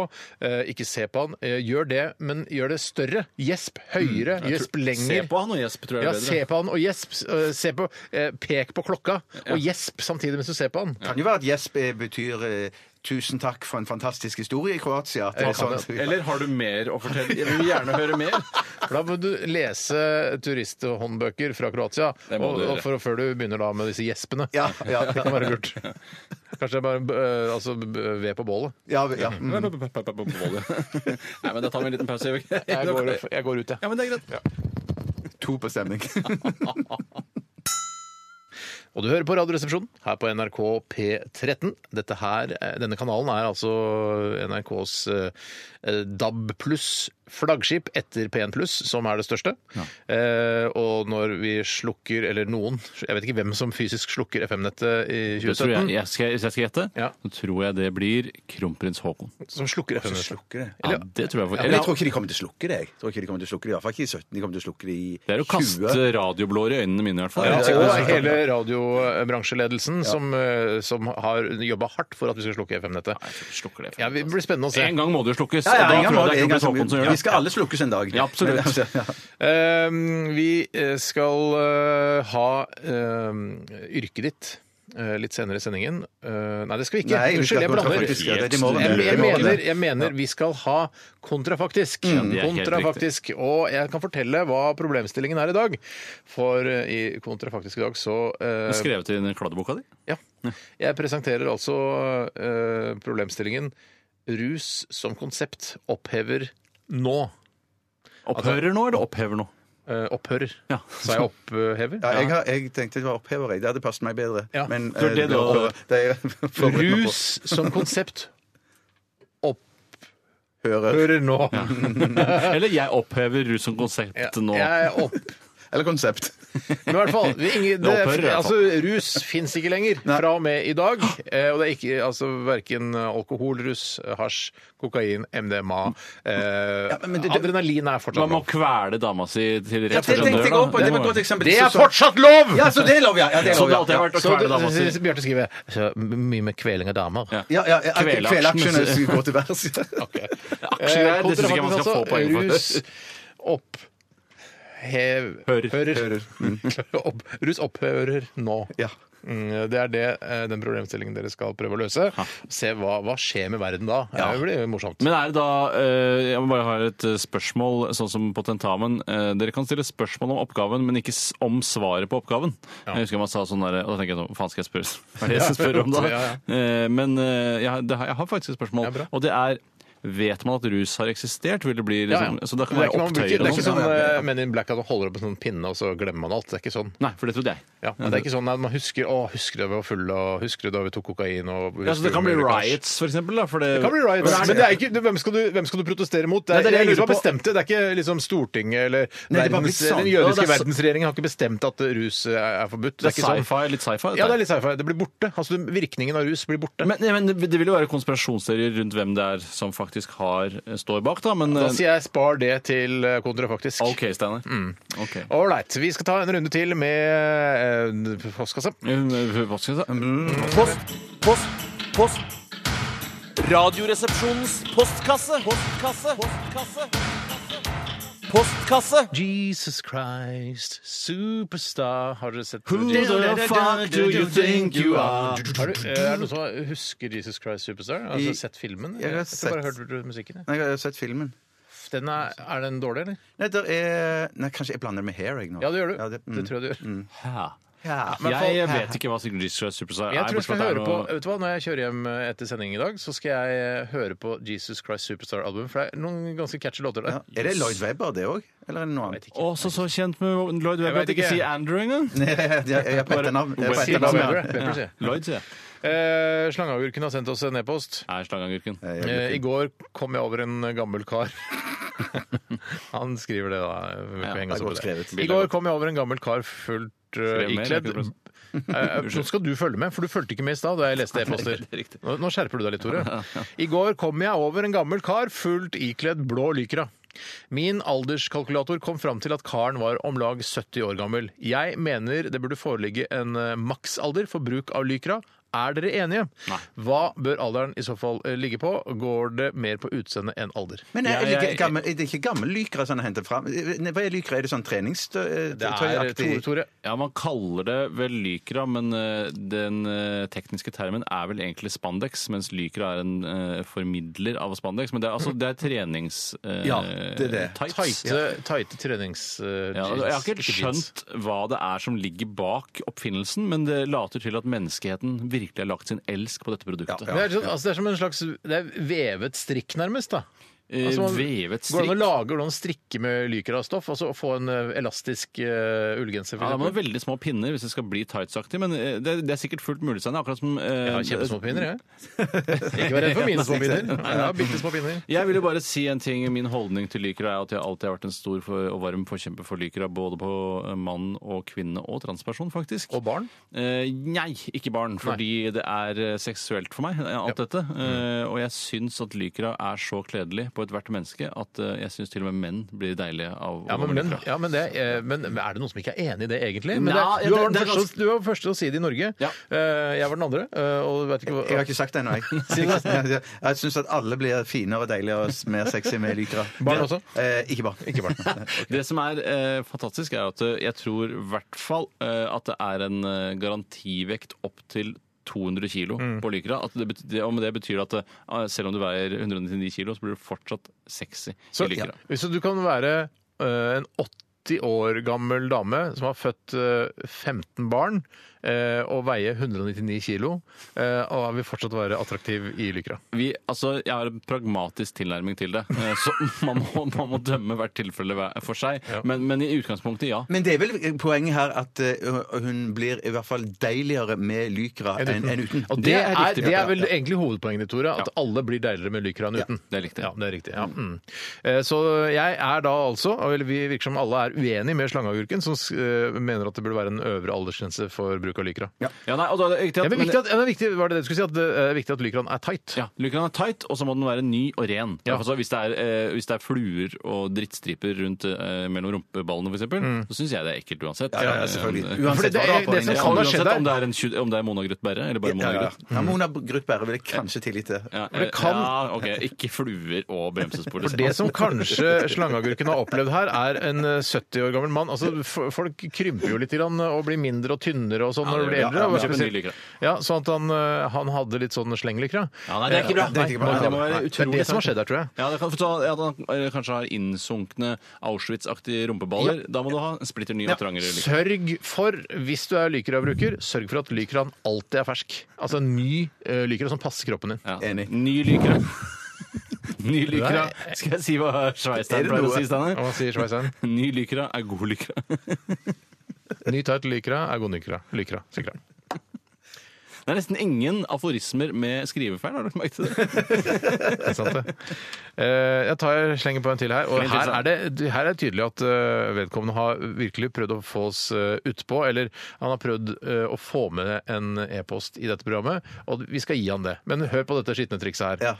eh, Ikke se på han. Eh, Gjør det, men gjør det større. Gjesp høyere, gjesp Se på han og gjesp, tror jeg Ja, er se på han og gjesp. eh, Se på, eh, pek på klokka og gjesp samtidig mens du ser på han. Det Kan jo være at gjesp eh, betyr eh, 'tusen takk for en fantastisk historie' i Kroatia. At det er sånn- Eller har du mer å fortelle? Jeg vil gjerne høre mer. For Da må du lese turisthåndbøker fra Kroatia Det må og, du gjøre. og for, før du begynner da med disse gjespene. Ja, ja, Det kan være lurt. Kanskje bare er altså, b- ved på bålet. ja, ja. Mm. Nei, men da tar vi en liten pause. Jeg går, jeg går ut, jeg. Ja, men det er greit. To på stemning. Og du hører på Radioresepsjonen her på NRK P13. Dette her, eh, denne kanalen er altså NRKs eh, DAB pluss flaggskip etter P1 pluss, som er det største. Eh, og når vi slukker, eller noen, jeg vet ikke hvem som fysisk slukker FM-nettet i 2017, jeg, jeg skal, hvis jeg skal gjette, Ja. så tror jeg det blir kronprins Haakon. som slukker FM-nettet. Slukke. Ja, det tror jeg. Men jeg tror ikke de kommer til å slukke det. jeg. Tror ikke de kommer til å slukke det, Iallfall ikke i 17. De kommer til å slukke det i 20. det er å kaste radioblår i øynene mine, i hvert fall. Ja, det er og hele radiobransjeledelsen som, eh, som har jobba hardt for at vi skal slukke FM-nettet. Ja, Det blir spennende å se. En gang må det jo slukkes. Ja, ja, da en gang tror må jeg det- det er en gang som gjør Vi skal alle slukkes en dag. Ja, absolutt. Ja. Eh, vi skal eh, ha eh, yrket ditt eh, litt senere i sendingen. Eh, nei, det skal vi ikke. Nei, Unnskyld, jeg blander. det er. Jeg, er jeg, mener, jeg mener vi skal ha kontrafaktisk. det helt kontrafaktisk. Og jeg kan fortelle hva problemstillingen er i dag. For eh, i kontrafaktisk i dag så eh, Skrevet i den kladdeboka di? Ja. Jeg presenterer altså eh, problemstillingen rus som konsept opphever nå. Opphører nå, eller opphever nå? Eh, opphører. Ja. Så jeg opphever? Ja, jeg, har, jeg tenkte det var opphever. jeg. Det hadde passet meg bedre. Ja. Men For det eh, du- opphører. det er. Rus som konsept Hører. opphører nå. Eller jeg opphever rus som konsept Ja, nå. Jeg opp... Eller konsept. Men i hvert fall, det, ingen, det, Det opphører i hvert altså, rus fins ikke lenger fra og med i dag. Eh, og det er ikke altså, verken alkohol, rus, hasj, kokain, MDMA eh, men det- det- Adrenalin er Man må kvele dama si til Ja, rett det før hun dør. da. Det var et eksempel. Det er fortsatt lov! Ja, så det er lov, ja. ja det er Så lov, det ja. alltid har vært å kvele dama si. Bjarte skriver så mye med kveling av damer. Ja. Ja, ja, ja, Kvelaksjene. Gå til værs. Aksjegreier, det synes jeg man skal få poeng for. Rus opp... Hev... Hører. Hører. Opp, rus opphører nå. Ja. Mm, Det er det, eh, den problemstillingen dere skal prøve å løse. Se hva, hva skjer med verden da. Det blir morsomt. Men er det da eh, Jeg må bare ha et eh, spørsmål, sånn som på tentamen. Eh, Dere kan stille spørsmål om oppgaven, men ikke s- om svaret på oppgaven. Jeg husker man sa sånn der, og da tenker jeg sånn faen skal jeg spørre? Hva er det jeg skal spørre om da? Ja, ja. Eh, Men eh, jeg, har- det har- jeg har faktisk et spørsmål, Ja, og det er Vet man at rus har eksistert? Vil det bli liksom, ja. Så da kan det er ikke, man bruker, opptøyer det er og ikke sånn? sånn uh, Men in Black at man holder opp en sånn pinne, og så glemmer man alt. Det er ikke sånn. Nei, for det trodde jeg. Ja, men det er ikke sånn at man husker å, husker du da vi var fulle, og husker du da vi tok kokain og Ja, så det kan bli riots, for eksempel? Da, for det, Det kan bli riots, Men er men det er ikke, det- hvem, skal du, hvem skal du protestere mot? Det Nei, er, det er det det jeg er lurer på. det. Det er ikke liksom Stortinget eller Nei, det er bare verdens, sånn. den Ja, jødiske det er så- verdensregjeringen har ikke bestemt at rus er er forbudt. Det er ikke sånn. sci-fi, litt sci-fi? dette Ja, det er litt sci-fi. Det blir borte. Altså, virkningen av rus blir borte. Men, men det vil jo være konspirasjonsserier rundt hvem det er som faktisk har, står bak, da. Men da sier jeg spar det til eh, kontrafaktisk. OK, Steinar. Ok. Ålreit. Vi skal ta en runde til med eh, postkasse. Eh, jeg si? Post, post, post. Radioresepsjonens postkasse. Postkasse. Postkasse. Postkasse. Jesus Christ, superstar Har dere sett Who the fuck do you think you are? Har du, eh, er det noen som husker Jesus Christ Superstar? Altså du sett filmen? Jeg har sett, bare hørt musikken. Nei, Jeg har sett filmen. Den er, er den dårlig, eller? Nei, der er Nei, kanskje jeg blander det med hair, jeg nå. Ja, det gjør du. Ja, det, mm. tror jeg du gjør. Hæ? Ja. Jeg vet ikke hva Jesus Superstar er. Jeg tror jeg skal bortsett fra at høre er på noe- Vet du hva, Når jeg kjører hjem etter sending i dag, så skal jeg eh, høre på Jesus Christ Superstar-album. For det er noen ganske catchy låter der. Ja. Er det Lloyd Webber, det òg? Eller er det noe annet? Å, så så kjent med Lloyd Webber vet at ikke ikke. si Andrew engang. Nei, jeg, jeg, jeg er på etternavn. Jeg er på Si etternavn, Weber, ja. Weber, sier jeg. Lloyd, sier jeg. Eh, Slangeagurken har sendt oss en e-post. Er slangagurken. Eh, I går kom jeg over en gammel kar. Han skriver det, da. Vi det er opp godt det. I går kom jeg over en gammel kar fullt uh, Skrev mer, ikledd. Eh, Nå skal du følge med, for du fulgte ikke med i stad da jeg leste e-poster. er. Nå, nå skjerper du deg litt, Tore. I går kom jeg over en gammel kar fullt ikledd blå lykra. Min alderskalkulator kom fram til at karen var om lag 70 år gammel. Jeg mener det burde foreligge en eh, maksalder for bruk av lykra. Er dere enige? Nei. Hva bør alderen i så fall eh, ligge på? Går det mer på utseende enn alder? Men er, er, er, jeg- gammel, er det ikke gammel lykra som er hentet fram? Hva er lykra? Er det sånn Det er Tore, treningstøyaktig? Tore. Ja, Man kaller det vel lykra, men eh, den eh, tekniske termen er vel egentlig spandex, mens lykra er en eh, formidler av spandex. Men det er, altså, det er trenings... eh, Ja, det er det. tights. Tighte, trenings... eh, Ja, jeg har ikke helt skjønt hva det er som ligger bak oppfinnelsen, men det later til at menneskeheten virkelig har lagt sin elsk på dette produktet. Det er, sånn- altså det er som en slags Det er vevet strikk, nærmest. da. Eh, Altså, man- Vevet Går det an å strikk. lage noen strikker med lykrastoff og så få en eh, elastisk uh, ullgenser? Ja, det må eksempel? være veldig små pinner hvis det skal bli tightsaktig, men eh, det, det er sikkert fullt mulig. Steiner, Akkurat som eh, Jeg har kjempesmå pinner, jeg. Ikke vær redd for mine små pinner. Jeg har bitte små pinner. Jeg vil jo bare si en ting. Min holdning til Lykra er at jeg alltid har vært en stor for, og varm forkjemper for Lykra, både på eh, mann og kvinne og transperson, faktisk. Og barn? Eh, nei, ikke barn, fordi det er eh, seksuelt for meg, eh, alt dette. Eh, og jeg syns at Lykra er så kledelig på ethvert menneske at eh, jeg syns til og med menn blir deilige av Ja, men, gå men, ja, men, det, eh, men er det noen som ikke er enig i det, egentlig? Men Nei, det, du, var det- den det er første, ganske- du var den første til å si det i Norge. Ja. Eh, Jeg var den andre. eh, Og vet ikke hva Jeg har ikke sagt det ennå, jeg. Jeg, jeg syns at alle blir finere og deiligere og mer sexy med lykra. Barn også? Eh, ikke barn. Ikke barn. Det som er eh, fantastisk, er at eh, jeg tror i hvert fall eh, at det er en eh, garantivekt opp til 200 kilo Mm. på Lykra. At det, bet- det, og det betyr at eh, selv om du veier 199 kilo, så blir du fortsatt sexy Så i Lykra. Så du kan være uh, en 80 år gammel dame som har født eh, 15 barn eh, og veier 199 kilo, eh, og vil fortsatt være attraktiv i Lykra. Vi, altså, jeg har en pragmatisk tilnærming til det. Eh, Så man må, man må dømme hvert tilfelle hver- for seg. Men, men i utgangspunktet, ja. Men det er vel poenget her at eh, hun blir i hvert fall deiligere med Lykra enn enn uten. Og det, Det er, er riktig, det er vel egentlig hovedpoenget ditt, Tore. At alle blir deiligere med Lykra enn uten. det er riktig. Ja, det er riktig. Ja. Mm. Eh, Så jeg er da altså, eller vi virker som alle er uenig med slangeagurken, som eh, mener at det burde være en øvre aldersgrense for bruk av Lykra. Ja. Ja, nei, og da er det viktig Ja, at, men viktig at, ja, det er viktig, var det det du skulle si? At det er viktig at Lykraen er tight? Ja, Lykraen er tight, og så må den være ny og ren. Ja. Altså, hvis, det er, eh, hvis det er fluer og drittstriper rundt eh, mellom rumpeballene, f.eks., eksempel, så syns jeg det er ekkelt uansett. Ja, ja, ja, selvfølgelig. Eh, Uansett For det- hva du har på det som kan ha uansett skjedd der- om det er, en, tju- om det er Mona Gruth Berre, eller bare Ja, Mona ja, Gruth. ja. Mona Gruth Berre vil jeg kanskje tilgi til. Ja, det kan- ja, ok, Ikke fluer og bremsespor. For det som kanskje slangeagurken har opplevd her, er en eh, 70 år gammel mann. Altså, f- Folk krymper jo litt grann og blir mindre og tynnere og sånn Ja, når de blir eldre. ja, og Ja, men spesielt-. Ja, sånn at han, eh, han hadde litt sånn slenglykra. Ja, nei, det er ikke bra. Det er ikke bra. Nei, det må være Det er utrolig det som har skjedd her, tror jeg. Ja, det kan, for så, ja, da, eller kanskje har innsunkne Auschwitz-aktige rumpeballer. Da må du ha en splitter ny og trangere lykke. Sørg for, hvis du er Lycra-bruker, sørg for at Lycraen alltid er fersk. Altså en ny uh, Lycra som passer kroppen din. Ja. Enig. Ny lykra. Ny lykra. Skal jeg si hva Schweistein Er pleier å si, Steinar? Hva sier sveiseren? Ny lykra er god lykra. Ny tight lykra er god Lycra. Lykra, sikkert. Det er nesten ingen aforismer med skrivefeil, har du merket det? Det er sant, det. Eh, Jeg tar slenger på en til her. Og Sleng til, her er det, her er det tydelig at eh, vedkommende har virkelig prøvd å få oss eh, utpå, eller han har prøvd eh, å få med en e-post i dette programmet, og vi skal gi han det. Men hør på dette skitne trikset her. Ja.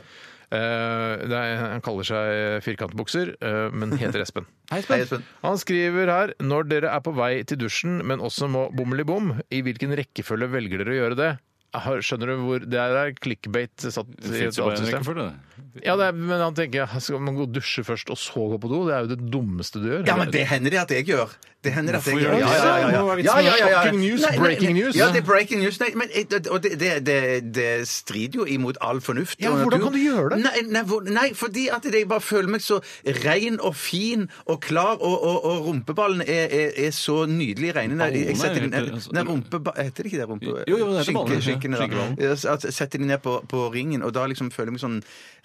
Eh, det er, han kaller seg Firkantbukser, eh, men heter Espen. Hei, Espen. Han skriver her når dere er på vei til dusjen, men også må bommel i bom, i hvilken rekkefølge velger dere å gjøre det? Skjønner du hvor Det er clickbait satt i et fins jo bare en system. rekkefølge. det. Ja, det er, men han tenker skal man gå og dusje først og så gå på do? Det er jo det dummeste du gjør. Ja, men det hender det at jeg gjør. Det hender det at jeg gjør. Ja, ja, ja, ja. Ja, ja, ja, ja. shocking news? Nei, nei, Breaking news? Ja, det er breaking news. Nei, men og det, det, det, det strider jo imot all fornuft. Ja, men hvordan kan du gjøre det? Nei, nei, hvor, nei fordi at jeg bare føler meg så ren og fin og klar, og, og, og rumpeballen er, er, er så nydelig reine. Nei, jeg setter de ned, er- nei, rumpe, heter det ikke det? Rumpe, Jo, jo, det heter ballene, ja. Skinkene, da. Skinkeballen. Ja, så at- Setter de ned på, på ringen, og da liksom føler jeg meg sånn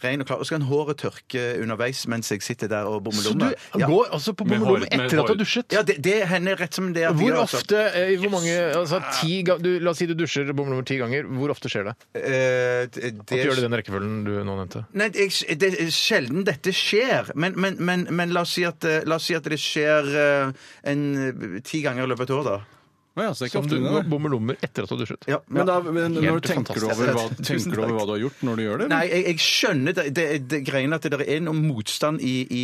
ren og klar. Og så kan håret tørke underveis mens jeg sitter der og bommer Så du. Ja. går altså på med etter at du har dusjet? Ja, det, det hender rett som det. Hvor gjør, altså. ofte, eh, hvor mange, altså ti du, La oss si du dusjer bommelommer ti ganger. Hvor ofte skjer det? Eh, det, At du gjør det i den rekkefølgen du nå nevnte? Nei, jeg, det er sjelden dette skjer. Men, men, men, men la, oss si at, eh, la oss si at det skjer eh, en eh, ti ganger i løpet av et år, da. Ja, så det er ikke Som ofte du unna det. bommer lommer etter at du har dusjet? Ja, Men, da, men Helt når du tenker du over, hva, tenker du over hva du har gjort når du gjør det? eller? Nei, jeg, jeg skjønner det, det, det greiene at det er noe motstand i, i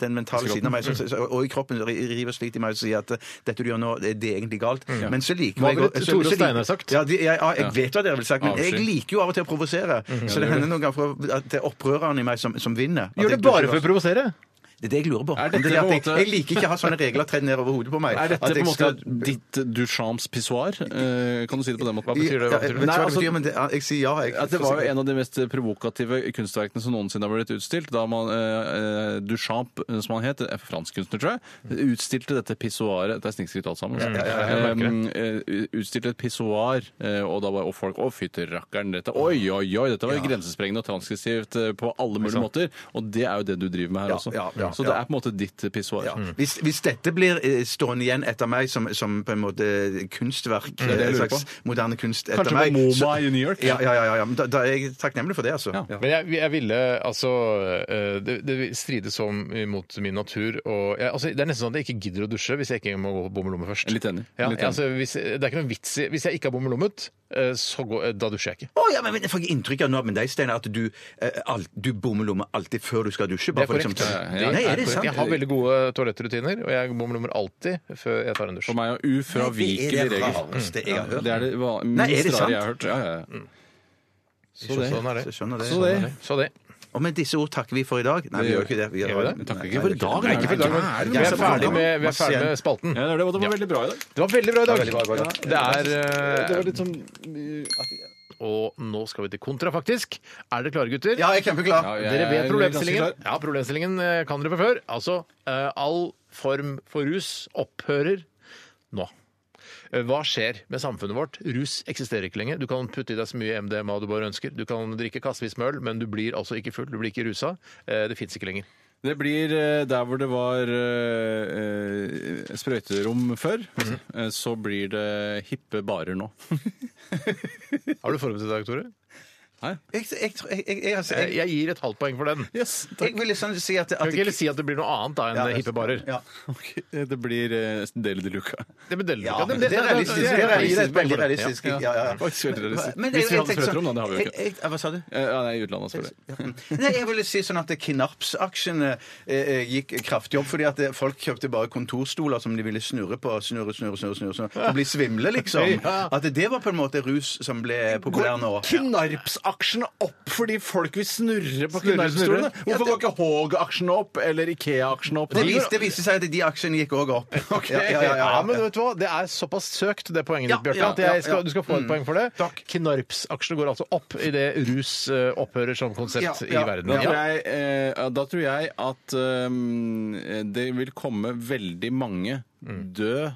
den mentale siden av meg som- som- og i kroppen river slikt i meg og sier at eh, dette du gjør nå, det det er egentlig galt. Men så liker Hva jeg ville å- så- Tore så lik- Steinar sagt? Ja, de, jeg, ja, jeg vet hva dere ville sagt, men jeg Avsky. liker jo av og til å provosere. Så det hender noen ganger for at det er opprøreren i meg som, som vinner. At Gjør jeg det bare dusjer for å provosere? Det er det jeg lurer på. Er Om dette det er at på en jeg, måte- jeg liker ikke å ha sånne regler tredd ned over hodet på meg. Er dette At på jeg en måte skal- ditt Duchamps pissoir? Eh, Kan du si det på den måten? Hva betyr det? Hva Ja, betyr det? vet Nei, hva det altså- betyr, men det, jeg sier ja. Jeg, At det var jo en av de mest provokative kunstverkene som noensinne har blitt utstilt. Da man, eh, Duchamp, eh, som han het, er fransk kunstner, tror jeg, utstilte dette pissoaret Det er snikskritt alt sammen. Eh, eh, utstilte et pissoar, eh, og da var og folk Å, fytti rakkeren, dette Oi, oi, oi! Dette var grensesprengende og transkriptivt eh, på alle mulige måter. Og det er jo det du driver med her Ja, også. ja, ja, Så det er på en måte ditt pissoar. ja. hvis, hvis dette blir eh, stående igjen etter meg som, som på en måte kunstverk, det jeg en lurer slags moderne kunst etter Kanskje meg på MoMA så- i New York? Ja, ja, ja, ja, ja. men Da, da er jeg takknemlig for det, altså. Ja. Ja. Men jeg, jeg ville altså eh, Det, det strides om mot min natur. Og jeg, altså, det er nesten sånn at jeg ikke gidder å dusje hvis jeg ikke må gå på bommelommet først. Litt enig. Ja, Litt enig. altså, hvis, det er ikke noen vits i Hvis jeg ikke har bommelommet, eh, så går, eh, da dusjer jeg ikke. Å, ja, men, men Jeg får ikke inntrykk av nå med deg, Steinar, at du, eh, alt, du bommer lomma alltid før du skal dusje. Det er for liksom- korrekt. Ja, ja, ja. Nei, er det sant? Jeg har veldig gode toalettrutiner, og jeg bommelommer alltid før jeg tar en dusj. For meg er ufravikelig Det er det rareste jeg har hørt. Det er det va- Nei, er det minst sant? rare jeg har hørt. Ja, ja, ja. Så det. Sånn er det. Så det. Så det. Så det. Og med disse ord takker vi for i dag. Nei, vi gjør ikke det. Vi Gjør det? vi takker ikke for i dag, nei, for i dag, Vi er ferdig med, vi er ferdig med spalten. Ja, det var, veldig bra i dag. Det var veldig bra i dag. Det er eh, Det var litt sånn Og nå skal vi til kontra, faktisk. Er dere klare, gutter? Ja, jeg er kjempeklar. Ja, jeg Dere vet problemstillingen. ganske. Ja, problemstillingen eh, kan dere fra før. Altså, eh, all form for rus opphører nå. Eh, Hva skjer med samfunnet vårt? Rus eksisterer ikke lenger. Du kan putte i deg så mye MDMA du bare ønsker. Du kan drikke kassevis med øl, men du blir altså ikke full. Du blir ikke rusa. Eh, Det fins ikke lenger. Det blir eh, der hvor det var eh, eh, sprøyterom før, eh, så blir det hippe barer nå. Har du forberedt deg, Tore? Jeg, jeg, jeg, jeg, jeg, altså, Jeg, jeg, gir et halvt poeng for den. Yes, jeg vil liksom si at, Kan at ikke heller si at det blir noe annet da enn Ja, hippe barer. Ja. Det blir eh, Deli de Luca. Det blir del- Ja, Ja, det, det er realistisk. Det er realistisk, veldig realistisk. Ja, ja, ja. Faktisk veldig realistisk. Men Hvis vi hadde tenker sprøyterom, da. Det har vi jo sånn- ikke. jeg- jeg- Hva sa du? Eh, Ja, det er i utlandet, selvfølgelig. Nei, jeg ville si sånn at Knarps-aksjene eh, eh, gikk kraftig opp fordi at eh, folk kjøpte bare kontorstoler som de ville snurre på. Snurre, snurre, snurre, snurre, snurre og bli svimle, liksom. At det var på en måte rus som ble populær nå. Knarps-aksjene opp fordi folk vil snurre på Snurre, snurre. Hvorfor går ikke Haag-aksjene opp, eller Ikea-aksjene opp? Det viste, det viste seg at de aksjene gikk òg opp. Ja, ja, ja, men vet du hva? Det er såpass søkt, det poenget Ja, ditt, Bjarte, ja, at jeg ja, skal, ja. du skal få et poeng for det. Takk. Knarps-aksjene går altså opp i det rus eh, opphører som konsept Ja, i verden. Da tror, Ja. jeg, eh, da tror jeg at eh, det vil komme veldig mange døde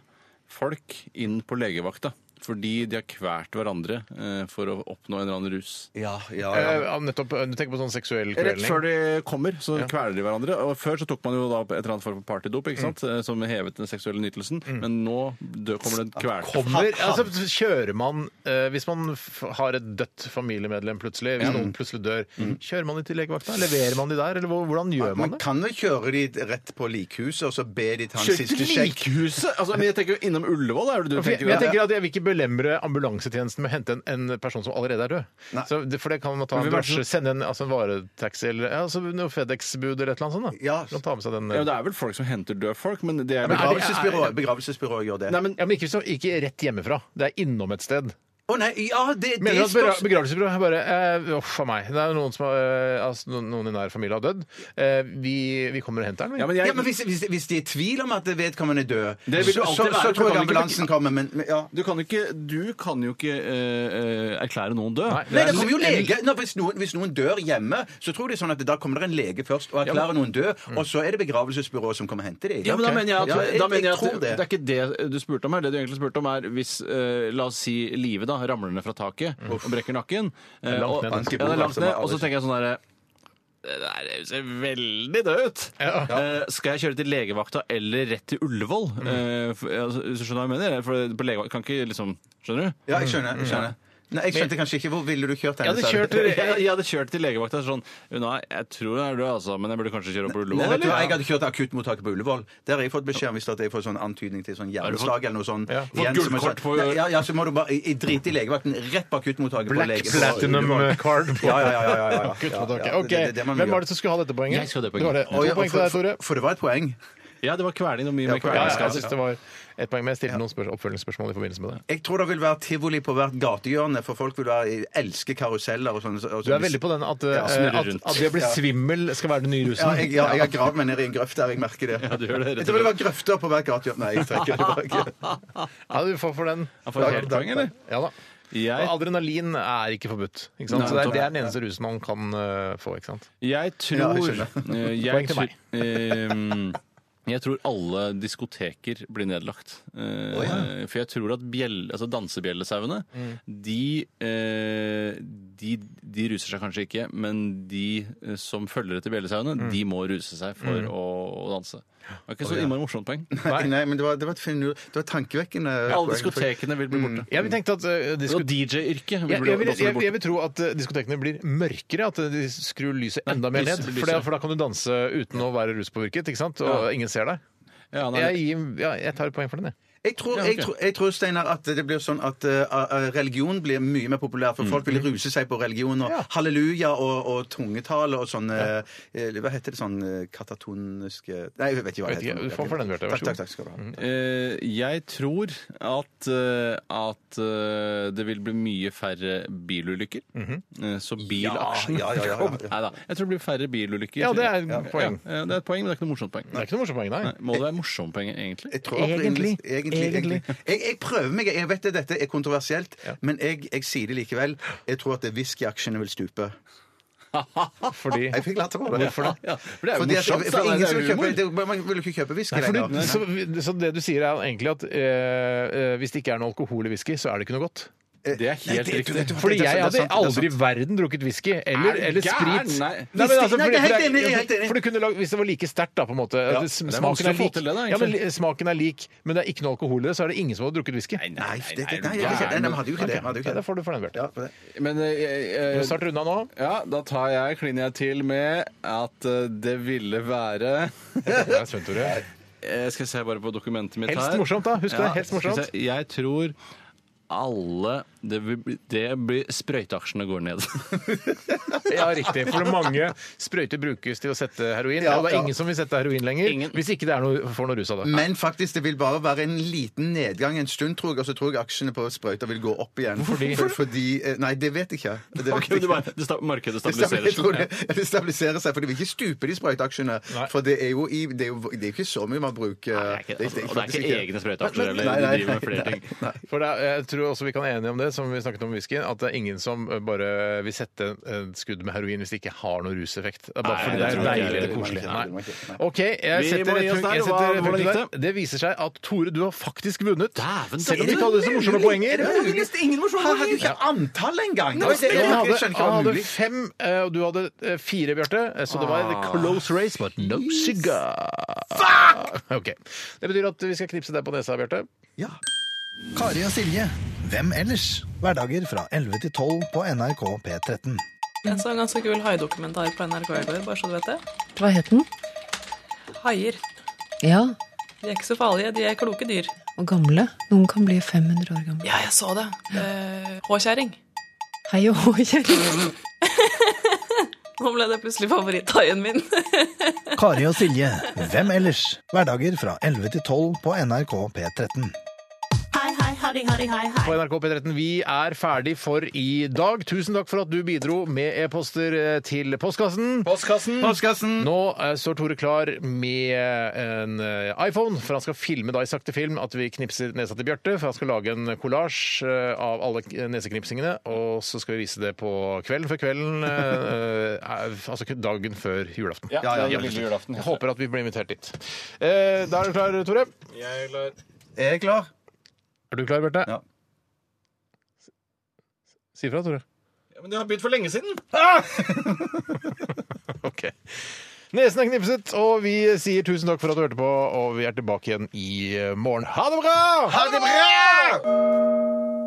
folk inn på legevakta. Fordi de har kvært hverandre eh, for å oppnå en eller annen rus. Ja, ja, Eh, ja. Eh, nettopp, Du tenker på sånn seksuell Rett kvelning? før de kommer, så kveler de hverandre. Og Før så tok man jo da et eller annet form for partydop, ikke sant? eh, som hevet den seksuelle nytelsen. Men nå dø, kommer det kvelte. Kommer, altså, kjører man eh, Hvis man f har et dødt familiemedlem plutselig, hvis noen plutselig dør, kjører man de til legevakta? Leverer man de der, eller hvor- hvordan gjør man Man det? kan jo kjøre de rett på likhuset og så be de ta en siste sjekk. likhuset! Altså, men jeg tenker jo innom Ullevål, er det du For jeg, tenker? jeg tenker at jeg vil ikke belemre ambulansetjenesten med å hente en, en person som allerede er død. Nei. Så det, for det kan man ta en Men er drosje, sende en, altså en varetaxi eller ja, altså noe FedEx-bud eller et eller annet sånt. Da. Ja. Kan ta med seg den, Ja, det er vel folk som henter døde folk, men det er men er det- Begravelsesbyrå, begravelsesbyrå gjør det. Nei, men ja, men ikke, så, ikke rett hjemmefra. Det er innom et sted. Å nei, ja, det, det Mener du at spørs- begra- begravelsesbyrå er bare eh, Uff a meg. Det er noen, som har, eh, altså, noen, noen i nær familie har dødd. Eh, vi, vi kommer og henter den. vi. Ja, men jeg, Ja, men hvis, hvis, hvis de er i tvil om at vedkommende er død, Det vil så, jo alltid så, være, så for tror kan jeg ikke- ambulansen kommer, men, men ja. du kan jo ikke, du kan jo ikke eh, eh, erklære noen død. Nei, Nei, det er- kommer jo lege. Nå, hvis, noen, hvis noen dør hjemme, så tror de sånn at da kommer det en lege først og erklærer noen død, og så er det begravelsesbyrået som kommer og henter dem. Ja, men da mener jeg at, Ja, jeg- da mener jeg jeg at tror det. det. er ikke det du spurte om her. Det du egentlig spurte om, er hvis eh, la oss si livet, da, ramler ned fra taket og brekker nakken. eh, langt og, ned, ja, altså. det er langt ned, og så tenker jeg sånn derre det der ser veldig død ut. Eh, skal jeg kjøre til legevakta eller rett til Ullevål? Eh, for, altså, hvis du skjønner hva jeg mener? For på legevakta kan ikke liksom Skjønner du? Ja, jeg skjønner. jeg skjønner. Nei, jeg skjønte kanskje ikke. Hvor ville du kjørt Jeg henne? hadde sa kjørt til- Jeg, jeg hadde kjørt til legevakta sånn Nei, jeg tror hun er død, altså, men jeg burde kanskje kjøre opp på Ullevål? Nei, vet du, hva, jeg hadde kjørt til akuttmottaket på Ullevål. Der har jeg fått beskjed om hvis at jeg får sånn antydning til sånn hjerneslag eller noe sånt. Ja. Fått Igjen, som er gullkort på- Nei, ja, ja, så må du bare i- i- drite i legevakten rett på akuttmottaket. på Black lege- på platinum Ullevål. card på Ja, ja, ja. ja, ja, ja. akuttmottaket. Ja, ja, Ok, det- det- det man Hvem gjør. var det som skulle ha dette poenget? Jeg skulle ha det poenget. Det var det. Ja, og poeng til for, deg, Tore. for, for det var et poeng. Ja, det var kveling og mye Ja, mer kverning Ja, kvelingsskade. jeg synes det var et poeng, men jeg stilte noen spørs- oppfølgingsspørsmål i forbindelse med det. Jeg tror det vil være tivoli på hvert gatehjørne, for folk vil være, elske karuseller og sånn. og Du er sånn- veldig på den at, Ja, eh, snurre at, rundt. at det å bli svimmel skal være den nye rusen. Ja, jeg, ja, jeg har gravd meg ned i en grøft der, jeg merker det. Ja, du gjør det, rett og jeg tror det var grøfter på hvert gatehjørne. Nei, jeg trekker det tilbake. Ja, du får for den. Han får et helt poeng, eller? Ja da. Jeg, Og adrenalin er ikke forbudt. Ikke sant? Nei, Så det er, det er den eneste rusen man kan eh, få. ikke sant? jeg Ja, jeg tror skjønner. eh, jeg, Poeng til tror- eh, jeg tror alle diskoteker blir nedlagt. Eh, For jeg tror at bjell, altså dansebjellesauene, de, eh, de, de ruser seg kanskje ikke, men de eh, som følger etter bjellesauene, de må ruse seg for å, å danse. Det var ikke så innmari morsomt poeng. Nei, nei, men det var, det var et finur, det var tankevekkende. Alle diskotekene vil bli borte. Jeg vil tenke at uh, disko- Og DJ-yrket vil jeg, bli jeg, vil, jeg, jeg vil tro at eh, diskotekene blir mørkere, at de skrur lyset enda mer ned. For, det, for da kan du danse uten å være ruspåvirket, ikke sant? og Ja. ingen ser deg. Ja, nei, Jeg, gir, ja, jeg tar et poeng for den, jeg. Jeg tror, jeg, tror, jeg tror, Steinar, at det blir sånn at uh, uh, religion blir mye mer populær. For folk vil ruse seg på religion og halleluja og, og tungetale og sånn Hva heter det sånn uh, katatoniske Nei, jeg vet ikke hva det heter. du får for den, Bjarte. Vær Takk, så takk, god. takk skal du ha. Eh, jeg tror at, eh, at eh, det vil bli mye færre bilulykker. Eh, så bilaksjen Ja, ja, ja, ja, ja. Nei da. Jeg tror det blir færre bilulykker. Ja, det er et poeng. Ja, det er et poeng, men det er ikke noe morsomt poeng. Det er ikke noe morsomt poeng, nei. Nei, Må det være morsomt poeng, egentlig? Jeg tror Egentlig. Egentlig, egentlig. Jeg, jeg prøver meg. Jeg vet at dette er kontroversielt, men jeg, jeg sier det likevel. Jeg tror at whiskyaksjene vil stupe. Fordi Jeg fikk latter på det. Hvorfor det? Ja, for det er jo Fordi morsomt. for ingen kjøpe, det, Man vil jo ikke kjøpe whisky lenger. så, så det du sier er egentlig at eh, eh, hvis det ikke er noe alkohol i whisky, så er det ikke noe godt? Det er helt Nei, det- riktig. Fordi jeg hadde aldri i verden drukket whisky eller, Er eller sprit. Nei. men altså, Nei, fordi- jeg for det- jeg. For kunne Hvis det var like sterkt, da, på en måte at det- det er Smaken er lik. det, da, ja, men smaken er lik, men det er ikke noe alkohol i det, så er det ingen som har drukket whisky. Nei, det, det, nei, nei, er nei, nei, nei, hadde jo ikke det. hadde jo ikke det får du for den, Bjarte. Men eh, eh, Skal unna nå? Ja, da tar jeg, kliner jeg til med at eh, det ville være Jeg skjønte det? Eh, Skal jeg se bare på dokumentet mitt her. Helst morsomt, da. Husk det. Helst morsomt. Jeg tror alle det, vil det blir Sprøyteaksjene går ned. Ja, riktig. For mange sprøyter brukes til å sette heroin. Ja, og det er ja. ingen som vil sette heroin lenger. Ingen. Hvis ikke det er noe, får noe rus av det. Men faktisk, det vil bare være en liten nedgang en stund, tror jeg. Og så tror jeg aksjene på sprøyter vil gå opp igjen. Fordi? For, fordi eh, Nei, det vet jeg ikke. Det vet ikke. det sta- markedet stabiliserer seg. det, det stabiliserer seg, for de vil ikke stupe, de sprøyteaksjene. Nei. For det er jo, i, det er jo det er jo ikke så mye man bruker Det er ikke, altså, og det er ikke egne sprøyteaksjer heller. eller nei, de driver med flere nei, ting. nei. For det er, jeg tror også vi kan være enige om det, som vi snakket om whisky, at det er ingen som eh, bare vil sette et skudd med heroin hvis det ikke har noen ruseffekt. Det er bare Nei, fordi det er tror deilig eller koselig. Nei. OK, jeg setter et punkt- der. jeg setter et punkt der. Det viser seg at Tore, du har faktisk vunnet. Selv om du ikke hadde så morsomme poenger. Ingen morsomme Han hadde ikke antall engang! Han hadde, fem, eh, og du hadde eh, fire, Bjarte. Så det var Ah. close race, but no cigar. Ok. Det betyr at vi skal knipse deg på nesa, Bjarte. Ja. Kari og Silje. Hvem ellers? Hverdager fra 11 til 12 på NRK P13. Jeg så en ganske kul haidokumentar på NRK i går, bare så du vet det. Hva het den? Haier. Ja, De er ikke så farlige, de er kloke dyr. og gamle. Noen kan bli 500 år gamle. Ja, jeg så det. Eh, Håkjerring. Hei og håkjerring. Nå ble det plutselig favoritthaien min. Kari og Silje. Hvem ellers? Hverdager fra 11 til 12 på NRK P13. På NRK P13. Vi er ferdig for i dag. Tusen takk for at du bidro med e-poster eh, til postkassen. Postkassen. Postkassen. Nå eh, står Tore klar med en eh, iPhone, for han skal filme da i sakte film at vi knipser nesa til Bjarte. For han skal lage en kollasj eh, av alle neseknipsingene, og så skal vi vise det på kvelden før kvelden. eh, eh, altså dagen før julaften. Ja, ja, ja. julaften. Håper at vi blir invitert dit. Eh, da er du klar, Tore? Jeg er klar. Er klar? Er du klar, Bjarte? Ja. Si ifra, Tore. Ja, men det har begynt for lenge siden. Ok. Nesen er knipset, og vi sier tusen takk for at du hørte på, og vi er tilbake igjen i morgen. Ha det bra! Ha det bra!